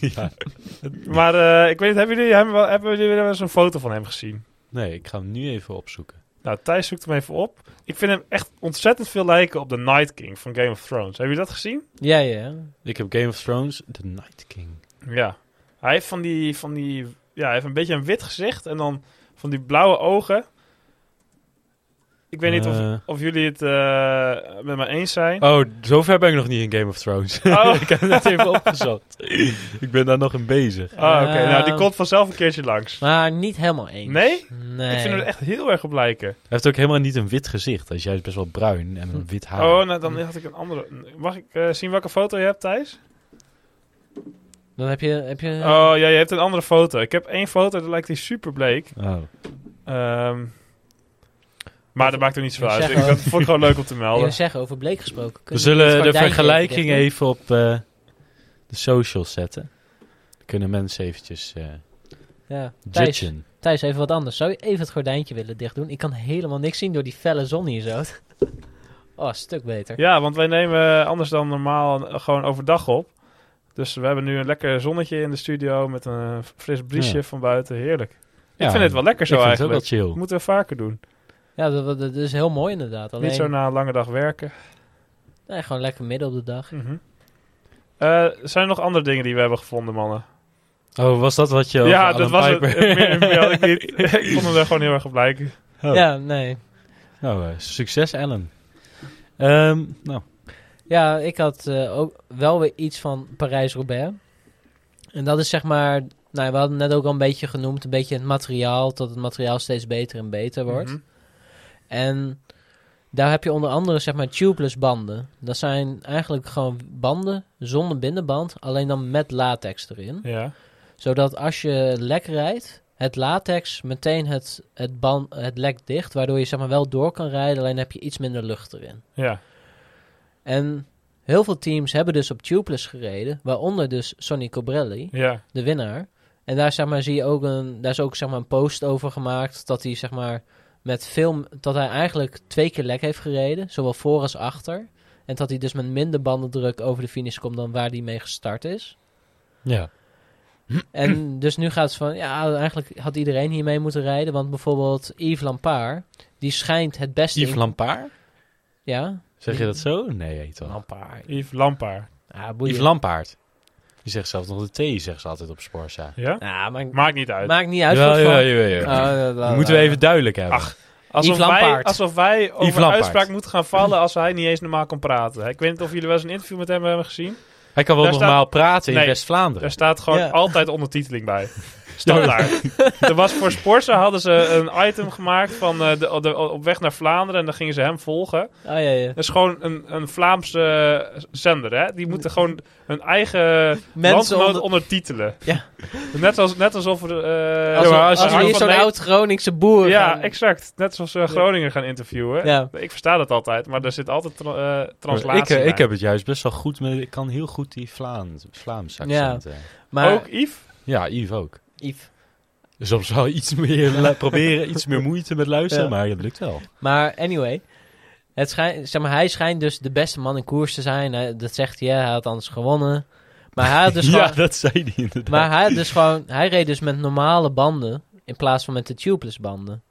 *laughs* ja. *laughs* maar eh, ik weet niet, hebben jullie, hebben, wel- hebben jullie wel eens een foto van hem gezien? Nee, ik ga hem nu even opzoeken. Nou, Thijs zoekt hem even op. Ik vind hem echt ontzettend veel lijken op de Night King van Game of Thrones. Hebben jullie dat gezien? Ja, ja. ja. Ik heb Game of Thrones, The Night King. Ja. Hij heeft van die, van die, ja, hij heeft een beetje een wit gezicht en dan van die blauwe ogen. Ik weet niet of, Eh. of jullie het eh, met me eens zijn. Oh, zover ben ik nog niet in Game of Thrones. Oh. *laughs* ik heb het net even opgezocht. ik ben daar nog in bezig. Ah, oké. Eh. Nou, die komt vanzelf een keertje langs. Maar niet helemaal eens. Nee? Nee. Ik vind hem er echt heel erg op lijken. Hij heeft ook helemaal niet een wit gezicht. Hij is juist best wel bruin en een wit haar. Oh, nou, dan had ik een andere. Mag ik eh, zien welke foto je hebt, Thijs? Dan heb je... Heb je Oh, ja, je hebt een andere foto. Ik heb één foto, daar lijkt hij super bleek. Oh. Ehm, Maar dat maakt er niet zoveel uit. Ik, dat vond ik gewoon leuk om te *laughs* Ik melden. wil zeggen, over Bleek gesproken. We zullen de vergelijking even op eh, de socials zetten. Dan kunnen mensen eventjes eh Ja. Thijs. Thijs, even wat anders. Zou je even het gordijntje willen dicht doen? Ik kan helemaal niks zien door die felle zon hier zo. *laughs* Oh, een stuk beter. Ja, want wij nemen anders dan normaal gewoon overdag op. Dus we hebben nu een lekker zonnetje in de studio met een fris briesje Ja. van buiten. Heerlijk. Ja, ik vind het wel lekker zo ik vind het ook eigenlijk. wel Dat chill. moeten we vaker doen. Ja, dat, dat, dat is heel mooi inderdaad. Alleen, Niet zo na een lange dag werken. nee, gewoon lekker midden op de dag. Eh, zijn er nog andere dingen die we hebben gevonden, mannen? Oh, was dat wat je over ja, dat was het. Meer, meer had ik niet. *laughs* ik vond hem er gewoon heel erg op lijken. Oh. Ja, nee. Nou, eh, succes Alan. Ehm, nou, Ja, ik had eh, ook wel weer iets van Parijs-Roubaix. En dat is zeg maar... Nou, we hadden net ook al een beetje genoemd, een beetje het materiaal, dat het materiaal steeds beter en beter wordt. Mhm. En daar heb je onder andere zeg maar tubeless banden. Dat zijn eigenlijk gewoon banden zonder binnenband, alleen dan met latex erin. Ja. Zodat als je lek rijdt, het latex meteen het, het, band, het lek dicht, waardoor je zeg maar wel door kan rijden, alleen heb je iets minder lucht erin. Ja. En heel veel teams hebben dus op tubeless gereden, waaronder dus Sonny Cobrelli, Ja. de winnaar. En daar zeg maar zie je ook een, daar is ook zeg maar een post over gemaakt dat hij zeg maar met veel, dat hij eigenlijk twee keer lek heeft gereden, zowel voor als achter. En dat hij dus met minder bandendruk over de finish komt dan waar hij mee gestart is. ja. En dus nu gaat het van, ja, eigenlijk had iedereen hiermee moeten rijden. Want bijvoorbeeld Yves Lampaard, die schijnt het beste... Yves in- Lampaard? Ja? Zeg je dat zo? Nee, heet wel. Lampaard. Yves Lampaard. Ja, boeien. Yves Lampaard. Die zegt zelfs nog de T, zegt ze altijd op Sporza. Ja? Ja, maar Maakt niet uit. maakt niet uit. Ja, wat ja, ja, ja. Oh, la, la, Moeten we even duidelijk hebben. Ach, Alsof wij, alsof wij over uitspraak moeten gaan vallen als hij niet eens normaal kan praten. Ik weet niet of jullie wel eens een interview met hem hebben gezien. Hij kan wel Daar normaal staat- praten in Nee, West-Vlaanderen. Er staat gewoon Ja. altijd ondertiteling bij. *laughs* Standaard. *laughs* er was voor Sporza hadden ze een item gemaakt van eh, de, de- op weg naar Vlaanderen en dan gingen ze hem volgen. Oh, ja, ja. Dat is gewoon een, een Vlaamse eh, zender, hè? Die moeten gewoon hun eigen Mensen landgenoot onder- ondertitelen. Ja. Net, als, net alsof er... eh, Als, Ja, als als je- we hier van zo'n Nee- oud Groningse boer Ja, gaan- exact. Net zoals we Groningen gaan interviewen. Ja. Ik versta dat altijd, maar er zit altijd tra- eh, translatie ik, eh, bij. ik heb het juist best wel goed met... Ik kan heel goed die Vlaams, Vlaams accent. eh. Maar Ook Yves? Ja, Yves ook. Yves. Soms wel iets meer *laughs* proberen, iets meer moeite met luisteren, Ja. maar dat lukt wel. Maar anyway, het schijnt, zeg maar, hij schijnt dus de beste man in koers te zijn. Hij- dat zegt hij, hij had anders gewonnen. Maar hij had dus *laughs* ja, gewoon, dat zei hij inderdaad. maar hij had dus gewoon, hij reed dus met normale banden in plaats van met de tubeless banden.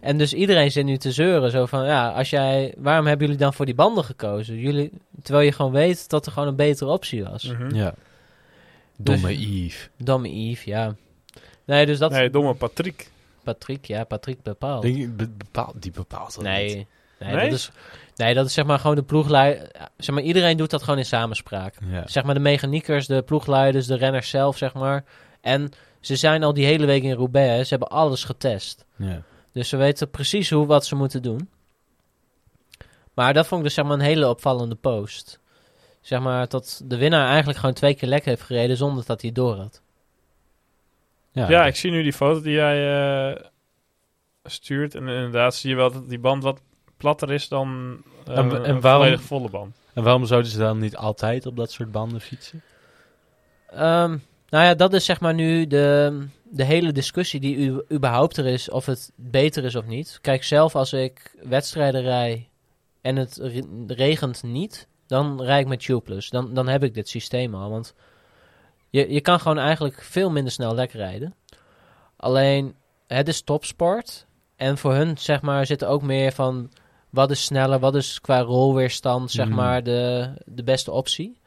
En dus iedereen zit nu te zeuren, zo van, ja, als jij, waarom hebben jullie dan voor die banden gekozen? Jullie, terwijl je gewoon weet dat er gewoon een betere optie was. Mhm. Ja. Domme Yves. Domme Yves, ja. Nee, dus dat, Nee, domme Patrick. Patrick, ja, Patrick bepaalt. Denk je, be- bepaalt, die bepaalt dat Nee, niet. nee, Nee? Dat is, nee, dat is zeg maar gewoon de ploegleider. Zeg maar, iedereen doet dat gewoon in samenspraak. Ja. Zeg maar de mechaniekers, de ploegleiders, de renners zelf, zeg maar. En ze zijn al die hele week in Roubaix. hè. Ze hebben alles getest. Ja. Dus ze weten precies hoe, wat ze moeten doen. Maar dat vond ik dus zeg maar een hele opvallende post. Zeg maar dat de winnaar eigenlijk gewoon twee keer lek heeft gereden zonder dat hij door had. Ja, Ja, ik zie nu die foto die jij eh, stuurt. En inderdaad zie je wel dat die band wat platter is dan eh, En- en een waarom- volledig volle band. En waarom zouden ze dan niet altijd op dat soort banden fietsen? Ehm, nou ja, dat is zeg maar nu de, de hele discussie die u, überhaupt er is of het beter is of niet. Kijk, zelf als ik wedstrijden rij en het re- regent niet, dan rijd ik met tubeless. Dan, dan heb ik dit systeem al, want je, je kan gewoon eigenlijk veel minder snel lek rijden. Alleen, het is topsport en voor hun zeg maar zit er ook meer van wat is sneller, wat is qua rolweerstand zeg Mhm. maar de, de beste optie.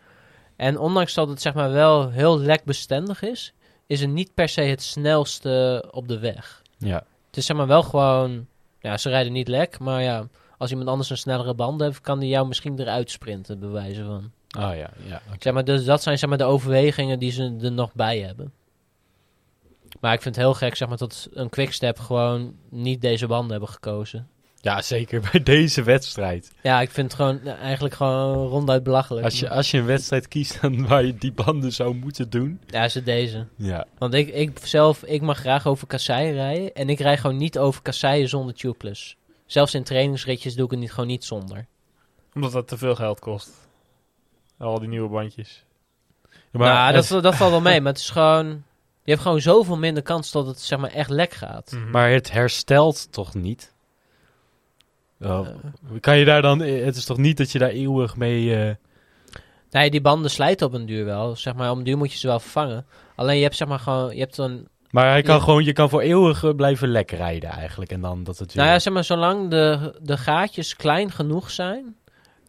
En ondanks dat het zeg maar wel heel lekbestendig is, is het niet per se het snelste op de weg. Ja. Het is zeg maar wel gewoon, ja, ze rijden niet lek, maar ja, als iemand anders een snellere band heeft, kan die jou misschien eruit sprinten, bij wijze van. Oh ja, ja. Zeg maar, dus dat zijn zeg maar de overwegingen die ze er nog bij hebben. Maar ik vind het heel gek, zeg maar, dat een quickstep gewoon niet deze banden hebben gekozen. Ja, zeker *laughs* bij deze wedstrijd. Ja, ik vind het gewoon eigenlijk gewoon ronduit belachelijk. Als je, als je een wedstrijd kiest dan *laughs* waar je die banden zou moeten doen. Ja, is het deze. Ja. Want ik, ik zelf, ik mag graag over kasseien rijden. En ik rij gewoon niet over kasseien zonder tubeless. zelfs in trainingsritjes doe ik het niet, gewoon niet zonder. Omdat dat te veel geld kost. Al die nieuwe bandjes. Maar nou, het- dat, dat valt wel mee, maar het is gewoon... Je hebt gewoon zoveel minder kans dat het zeg maar echt lek gaat. Mhm. Maar het herstelt toch niet? Oh, Eh, kan je daar dan... Het is toch niet dat je daar eeuwig mee... eh, nee, die banden slijten op een duur wel. Zeg maar, om een duur moet je ze wel vervangen. Alleen je hebt zeg maar gewoon... Je hebt dan... Maar hij kan Ja. gewoon, je kan voor eeuwig eh, blijven lek rijden eigenlijk. En dan dat het weer... Nou ja, zeg maar, zolang de, de gaatjes klein genoeg zijn...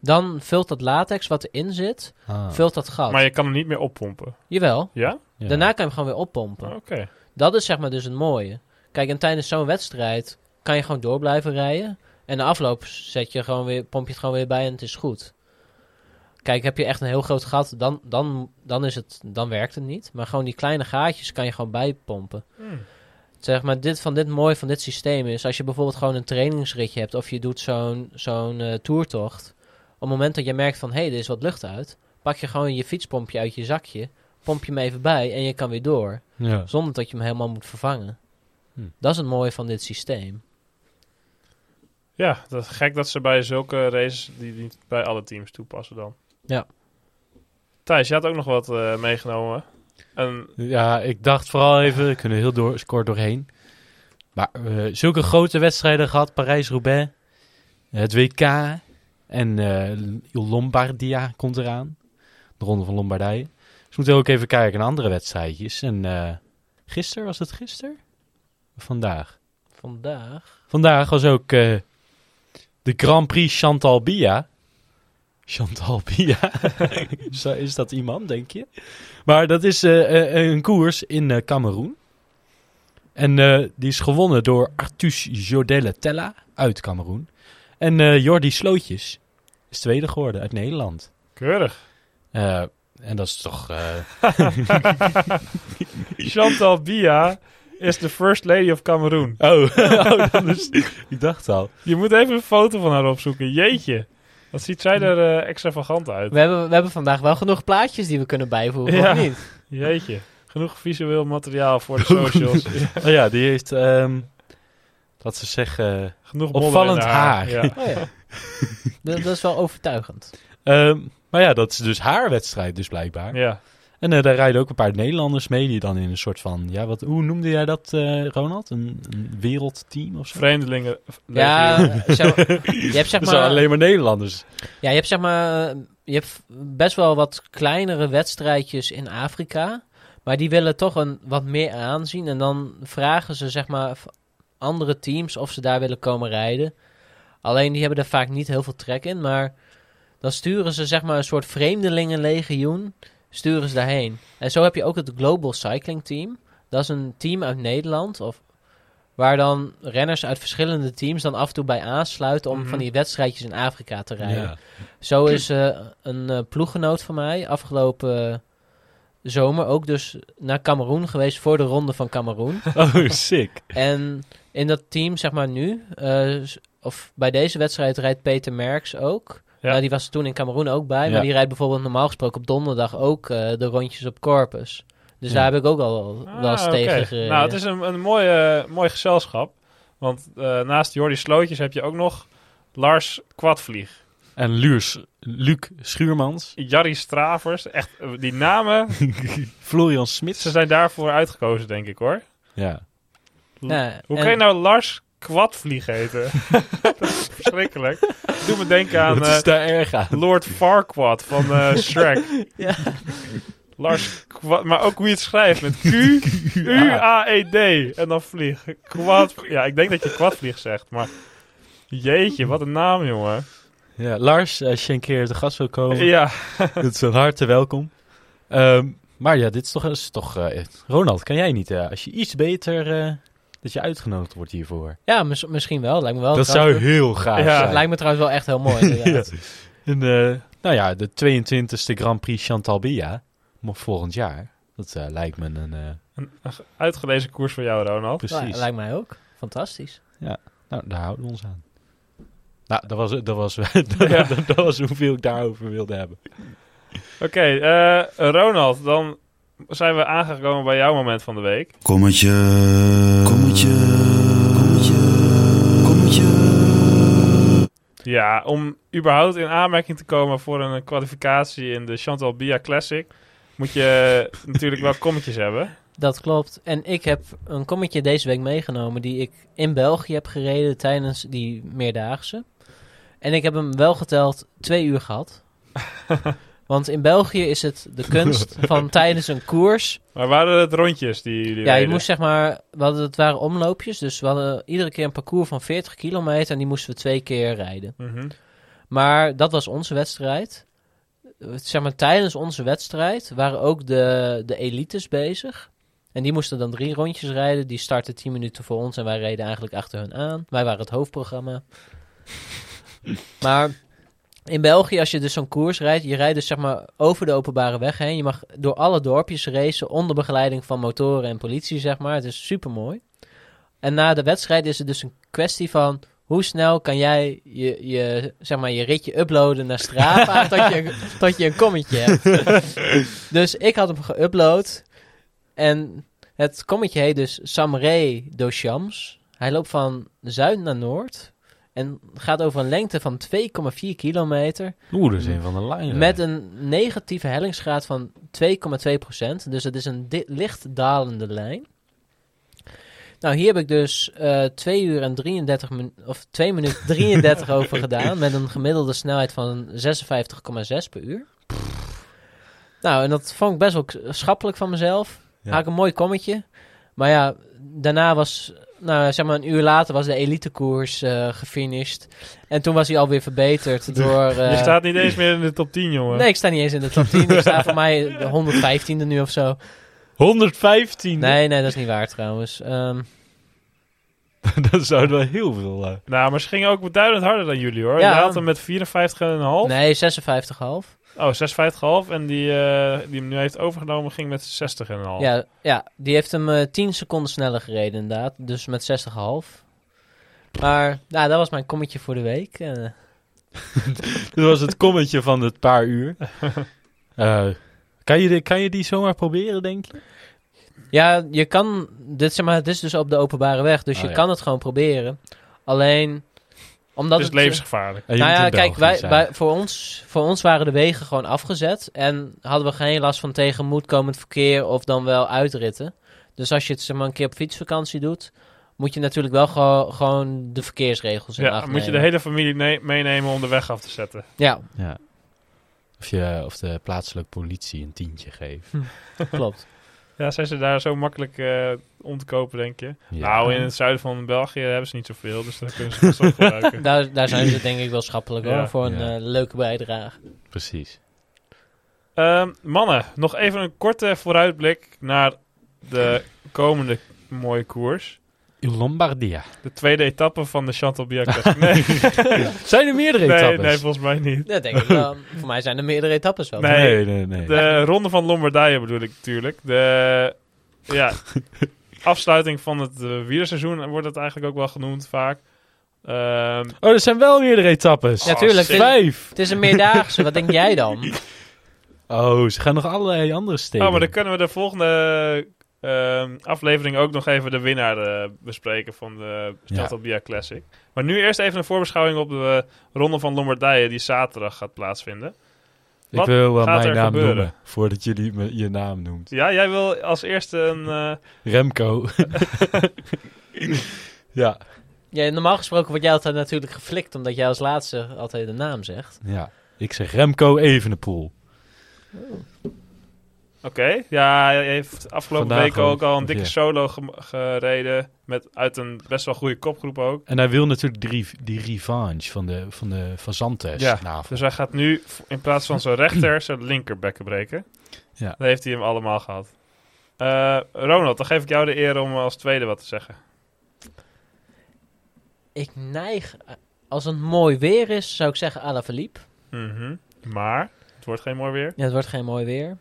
Dan vult dat latex wat erin zit, Ah, vult dat gat. Maar je kan hem niet meer oppompen. Jawel. Ja? ja. Daarna kan je hem gewoon weer oppompen. Oké. Dat is zeg maar dus het mooie. Kijk, en tijdens zo'n wedstrijd kan je gewoon door blijven rijden. En de afloop zet je gewoon weer, pomp je het gewoon weer bij en het is goed. Kijk, heb je echt een heel groot gat, dan, dan, dan, is het, dan werkt het niet. Maar gewoon die kleine gaatjes kan je gewoon bijpompen. Hmm. Zeg maar, dit, van dit mooie van dit systeem is, als je bijvoorbeeld gewoon een trainingsritje hebt of je doet zo'n zo'n eh, toertocht. Op het moment dat je merkt van, hé, hey, er is wat lucht uit, pak je gewoon je fietspompje uit je zakje, pomp je hem even bij en je kan weer door. Ja. Zonder dat je hem helemaal moet vervangen. Hm. Dat is het mooie van dit systeem. Ja, dat is gek dat ze bij zulke races die niet bij alle teams toepassen dan. Ja. Thijs, je had ook nog wat eh, meegenomen. En Ja, ik dacht vooral even, we kunnen heel door, kort doorheen. Maar eh, zulke grote wedstrijden gehad, Parijs-Roubaix, het WK en eh, Lombardia komt eraan. De Ronde van Lombardije. Dus we moeten ook even kijken naar andere wedstrijdjes. En eh gisteren, was het gisteren? Vandaag. Vandaag. Vandaag was ook eh, de Grand Prix Chantal Bia. Chantal Bia. *laughs* is, dat- iemand, denk je? Maar dat is een koers in Cameroen. En die is gewonnen door Artus Jodelle Tella uit Cameroen. En eh, Jordi Slootjes is tweede geworden uit Nederland. keurig. Eh, en dat is toch... eh, *laughs* Chantal Bia is de first lady of Cameroen. Oh, *laughs* oh dat is... ik dacht al. Je moet even een foto van haar opzoeken. Jeetje. Wat ziet zij er eh, extravagant uit. We hebben, we hebben vandaag wel genoeg plaatjes die we kunnen bijvoegen, Ja. of niet? Jeetje. Genoeg visueel materiaal voor de socials. *laughs* Oh ja, die heeft... ehm wat ze zeggen... Genoeg Opvallend haar. Ja. Oh ja. *laughs* dat, dat is wel overtuigend. Ehm, maar ja, dat is dus haar wedstrijd dus blijkbaar. ja. En eh, daar rijden ook een paar Nederlanders mee die dan in een soort van... Ja, wat, hoe noemde jij dat, eh, Ronald? Een, een wereldteam of zo? Vreemdelingen. Ja, *laughs* maar, je hebt zeg maar, alleen maar Nederlanders. ja, je hebt zeg maar, je hebt best wel wat kleinere wedstrijdjes in Afrika, maar die willen toch een wat meer aanzien en dan vragen ze zeg maar andere teams of ze daar willen komen rijden. Alleen die hebben er vaak niet heel veel trek in, maar dan sturen ze zeg maar een soort vreemdelingenlegioen, sturen ze daarheen. En zo heb je ook het Global Cycling Team. Dat is een team uit Nederland, of waar dan renners uit verschillende teams dan af en toe bij aansluiten om Mhm. van die wedstrijdjes in Afrika te rijden. Ja. Zo is eh, een eh, ploeggenoot van mij afgelopen eh, zomer ook dus naar Cameroen geweest voor de ronde van Cameroen. *laughs* Oh, sick. En in dat team, zeg maar nu, eh, of bij deze wedstrijd rijdt Peter Merks ook. Ja. Nou, die was er toen in Cameroen ook bij, Ja. maar die rijdt bijvoorbeeld normaal gesproken op donderdag ook eh, de rondjes op Corpus. Dus Ja. daar heb ik ook al wel eens Ah, tegen gereden. Nou, het is een, een mooi, eh, mooi gezelschap. Want eh, naast Jordi Slootjes heb je ook nog Lars Kwadvlieg. En Luurs, Luc Schuurmans, Jarry Stravers. Echt, die namen, *laughs* Florian Smits. ze zijn daarvoor uitgekozen, denk ik hoor. Ja. Ja, Hoe en- kan je nou Lars Kwadvlieg heten? *laughs* verschrikkelijk. Doe me denken aan daar erg aan? Lord Farquaad van eh, *laughs* Shrek. Ja. Lars Kwad, maar ook hoe je het schrijft met Q-U-A-E-D *laughs* en dan vlieg. Kwad, ja, ik denk dat je kwadvlieg zegt, maar jeetje, wat een naam, jongen. Ja, Lars, als je een keer te gast wil komen, Ja, het is van harte welkom. Ehm, maar ja, dit is toch... Is toch eh, Ronald, kan jij niet, als je iets beter... dat je uitgenodigd wordt hiervoor? Ja, mis- misschien wel. Lijkt me wel. dat zou heel gaaf Ja. zijn. Lijkt me trouwens wel echt heel mooi. inderdaad. *laughs* En, eh, nou ja, de 22e Grand Prix Chantal Bia, volgend jaar. Dat eh, lijkt me een... eh, een uitgelezen koers voor jou, Ronald. precies. Ja, lijkt mij ook. Fantastisch. Nou, daar houden we ons aan. Nou, dat was, dat was, *laughs* *laughs* dat, Ja. dat was hoeveel ik daarover wilde hebben. Oké, eh, Ronald, dan zijn we aangekomen bij jouw moment van de week. Kommetje. Kommetje. Kommetje. Kommetje. Ja, om überhaupt in aanmerking te komen voor een kwalificatie in de Chantal Bia Classic, moet je *laughs* natuurlijk wel kommetjes hebben. Dat klopt. En ik heb een kommetje deze week meegenomen die ik in België heb gereden tijdens die meerdaagse. En ik heb hem wel geteld twee uur gehad. *laughs* Want in België is het de kunst *laughs* van tijdens een koers. Maar waren het rondjes die Ja, je moest zeg maar, we hadden, het waren omloopjes. Dus we hadden iedere keer een parcours van 40 kilometer en die moesten we twee keer rijden. Mhm. Maar dat was onze wedstrijd. Zeg maar, tijdens onze wedstrijd waren ook de, de elites bezig. En die moesten dan drie rondjes rijden. Die startten 10 minuten voor ons en wij reden eigenlijk achter hun aan. Wij waren het hoofdprogramma. *laughs* maar in België, als je dus zo'n koers rijdt, je rijdt dus zeg maar over de openbare weg heen. Je mag door alle dorpjes racen onder begeleiding van motoren en politie, zeg maar. Het is super mooi. En na de wedstrijd is het dus een kwestie van hoe snel kan jij je, je, zeg maar, je ritje uploaden naar Strava *laughs* tot, je, tot je een kommetje hebt. *laughs* dus ik had hem geüpload. En het kommetje heet dus Samré Dochams. Hij loopt van zuid naar noord. En gaat over een lengte van 2,4 kilometer. Oeh, dat is een van de lijnen. Met een negatieve hellingsgraad van 2,2%. Dus het is een licht dalende lijn. Nou, hier heb ik dus eh 2 uur en 33 min of 2 minuten 33 over gedaan. Met een gemiddelde snelheid van 56,6 per uur. Nou, en dat vond ik best wel schappelijk van mezelf. Ja. Ik een mooi kommetje. Maar ja, daarna was, nou zeg maar een uur later was de elitekoers eh gefinished. En toen was hij alweer verbeterd *laughs* door... Je eh, staat niet eens meer in de top 10, jongen. Nee, ik sta niet eens in de top 10. *laughs* Ik sta voor mij de 115e nu of zo. 115. Nee, nee, dat is niet waar trouwens. Ehm, *laughs* dat zou wel heel veel... eh, Nou, maar ze gingen ook beduidend harder dan jullie, hoor. Ja. Je had hem met 54,5. nee, 56,5. Oh, 56,5. En die, eh, die hem nu heeft overgenomen ging met 60,5. Ja, ja, die heeft hem eh 10 seconden sneller gereden inderdaad. Dus met 60,5. Maar, nou, dat was mijn kommetje voor de week. Eh, *laughs* Dat was het kommetje van het paar uur. *laughs* Eh, kan, je kan je die zomaar proberen, denk je? ja, je kan... Dit, zeg maar, het is dus op de openbare weg. Dus Oh, je ja. kan het gewoon proberen. Alleen... Omdat het is het, eh, levensgevaarlijk. Nou ja, kijk, wij, wij, voor, ons, voor ons waren de wegen gewoon afgezet. En hadden we geen last van tegemoetkomend verkeer of dan wel uitritten. Dus als je het zeg maar, een keer op fietsvakantie doet, moet je natuurlijk wel gewo- gewoon de verkeersregels in Ja, acht moet je de hele familie ne- meenemen om de weg af te zetten. Ja, Ja. Of, je, of de plaatselijke politie een tientje geeft. *laughs* klopt. Ja, zijn ze daar zo makkelijk eh, om te kopen, denk je? Ja. Nou, in het zuiden van België hebben ze niet zoveel, dus daar kunnen ze ook gebruiken. *laughs* Daar, daar zijn ze *clears throat* denk ik wel schappelijk hoor, Ja. voor een Ja. eh, leuke bijdrage. Precies. Ehm, mannen, nog even een korte vooruitblik naar de komende mooie koers. In Lombardia. De tweede etappe van de Classic. *laughs* Nee, Zijn er meerdere nee, etappes? nee, volgens mij niet. Dat denk ik wel. voor mij zijn er meerdere etappes wel. Nee. nee, nee. nee. De Ronde van Lombardije bedoel ik natuurlijk. De ja, *laughs* afsluiting van het uh, wielerseizoen wordt het eigenlijk ook wel genoemd vaak. Ehm, Oh, er zijn wel meerdere etappes. Ja, tuurlijk. shit. Vijf. Het is een meerdaagse, wat denk jij dan? *laughs* Oh, ze gaan nog allerlei andere steden. oh, maar dan kunnen we de volgende ehm, aflevering ook nog even de winnaar eh, bespreken van de Ja. Chantalbier Classic. Maar nu eerst even een voorbeschouwing op de Ronde van Lombardije die zaterdag gaat plaatsvinden. Ik wil wel mijn naam gebeuren? noemen, voordat jullie me, je naam noemt. Ja, jij wil als eerste een... eh, Remco. *laughs* ja, Ja, normaal gesproken word jij altijd natuurlijk geflikt, omdat jij als laatste altijd de naam zegt. ja. Ik zeg Remco Evenepoel. Oké, ja, hij heeft afgelopen Vandaag weken ook ook, al een dikke ja. solo ge- gereden. Met, uit een best wel goede kopgroep ook. En hij wil natuurlijk die, die revanche van de, van de Fazantes. Ja, navel. Dus hij gaat nu in plaats van zijn rechter zijn linkerbekken breken. Ja. Dan heeft hij hem allemaal gehad. Eh, Ronald, dan geef ik jou de eer om als tweede wat te zeggen. Ik neig, eh, als het mooi weer is, zou ik zeggen Alaphilippe. Mhm. Maar, het wordt geen mooi weer. Ja, het wordt geen mooi weer.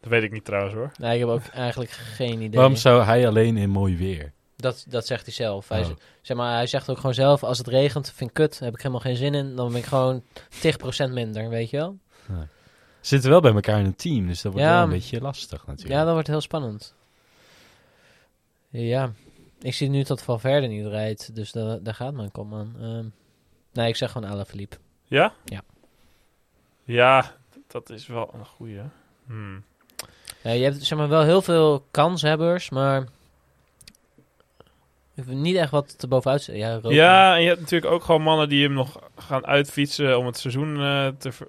Dat weet ik niet trouwens hoor. Nee, ik heb ook eigenlijk geen idee. Waarom zou hij alleen in mooi weer? Dat, dat zegt hij zelf. Hij, Oh. zeg maar, hij zegt ook gewoon zelf, als het regent, vind ik kut, heb ik helemaal geen zin in. Dan ben ik gewoon 10% minder, weet je wel. Ze zitten wel bij elkaar in een team, dus dat wordt Ja. wel een beetje lastig natuurlijk. Ja, dat wordt heel spannend. Ja, ik zie nu dat Valverde niet rijdt, dus da daar gaat mijn kom aan. Ehm, Nee, ik zeg gewoon Alaphilippe. Ja? Ja. Ja, dat is wel een goeie. Hmm. Ja, je hebt zeg maar, wel heel veel kanshebbers, maar... Ik niet echt wat te bovenuit. Ja. Ja, en je hebt natuurlijk ook gewoon mannen die hem nog gaan uitfietsen om het seizoen eh, te ver-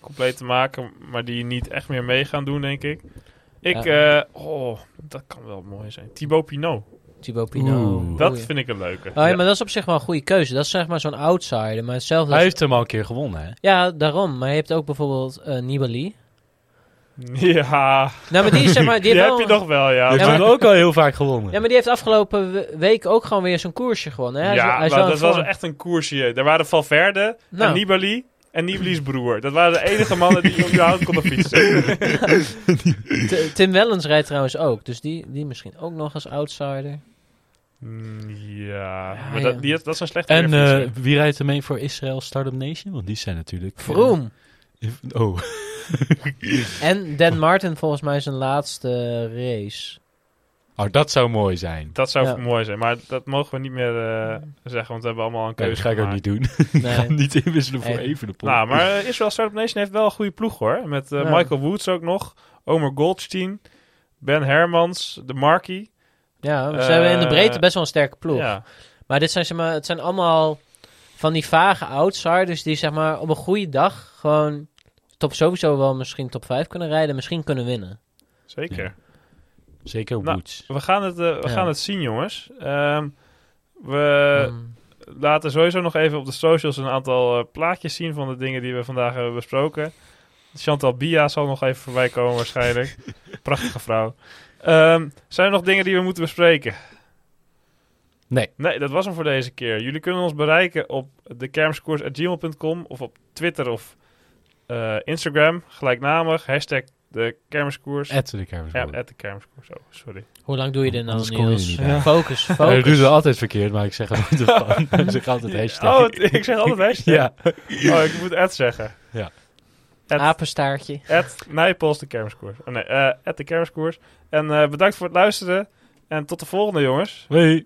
compleet te maken, maar die niet echt meer mee gaan doen, denk ik. Ik, Ja. eh, oh, dat kan wel mooi zijn. Thibaut Pinot, Thibaut Pinot. Oeh. dat Oei. vind ik een leuke. Oh, ja, Ja. maar dat is op zich wel een goede keuze. Dat is zeg maar zo'n outsider. Maar hetzelfde Hij als- heeft hem al een keer gewonnen, hè? Ja, daarom. Maar je hebt ook bijvoorbeeld eh Nibali. *laughs* Ja, Nou, maar die zeg maar... Die *laughs* die, heeft heb wel- je nog wel, ja. Maar- hem ook al heel vaak gewonnen. Ja, maar die heeft afgelopen we- week ook gewoon weer zo'n koersje gewonnen. Hè? Hij is- ja, hij is maar wel dat was echt een koersje. Er waren Valverde Nou. en Nibali en Nibali's broer. Dat waren de enige mannen die überhaupt konden fietsen. *laughs* Tim Wellens rijdt trouwens ook. Dus die, die misschien ook nog als outsider. Mm, ja, maar ja. dat, die, dat is een slechte En eh, wie rijdt er mee voor Israël Startup Nation? Want die zijn natuurlijk... Vroom. eh, oh, En Dan Martin volgens mij zijn laatste race. oh, dat zou mooi zijn. Dat zou Ja. mooi zijn, maar dat mogen we niet meer eh, zeggen, want we hebben allemaal een Nee, keuze dat ga ik ook niet doen. *laughs* Ik Nee. ga niet inwisselen voor even de pot. Nou, maar eh, Israel Startup Nation heeft wel een goede ploeg hoor. Met eh, Ja. Michael Woods ook nog, Omer Goldstein, Ben Hermans, de Markie. Ja, ze hebben in de breedte best wel een sterke ploeg. Ja, Maar dit zijn, zeg maar, het zijn allemaal van die vage outsiders die zeg maar, op een goede dag gewoon top sowieso wel misschien top 5 kunnen rijden. Misschien kunnen winnen. zeker. Ja. Zeker Nou, Woods. We, gaan het, eh, we Ja. gaan het zien jongens. Ehm, we Mm. laten sowieso nog even op de socials een aantal eh, plaatjes zien van de dingen die we vandaag hebben besproken. Chantal Bia zal nog even voorbij komen waarschijnlijk. *laughs* Prachtige vrouw. Ehm, zijn er nog dingen die we moeten bespreken? Nee. Nee, dat was hem voor deze keer. Jullie kunnen ons bereiken op dekermiskoers.gmail.com of op Twitter of eh, Instagram, gelijknamig, hashtag de kermiskoers. Ed de kermis. ja, at de kermiskoers, oh, sorry. Hoe lang doe je dit nou, je Niels? Focus, Hij *laughs* focus. doet het altijd verkeerd, maar ik zeg er nooit *laughs* van. *laughs* Ik zeg altijd hashtag. Oh, ik zeg altijd hashtag. ja. Oh, ik moet ad zeggen. Ja. Ad, Apenstaartje. ad Nijpels de kermiskoers. Oh, nee, eh at de kermiskoers. En eh, bedankt voor het luisteren. En tot de volgende, jongens. Hoi.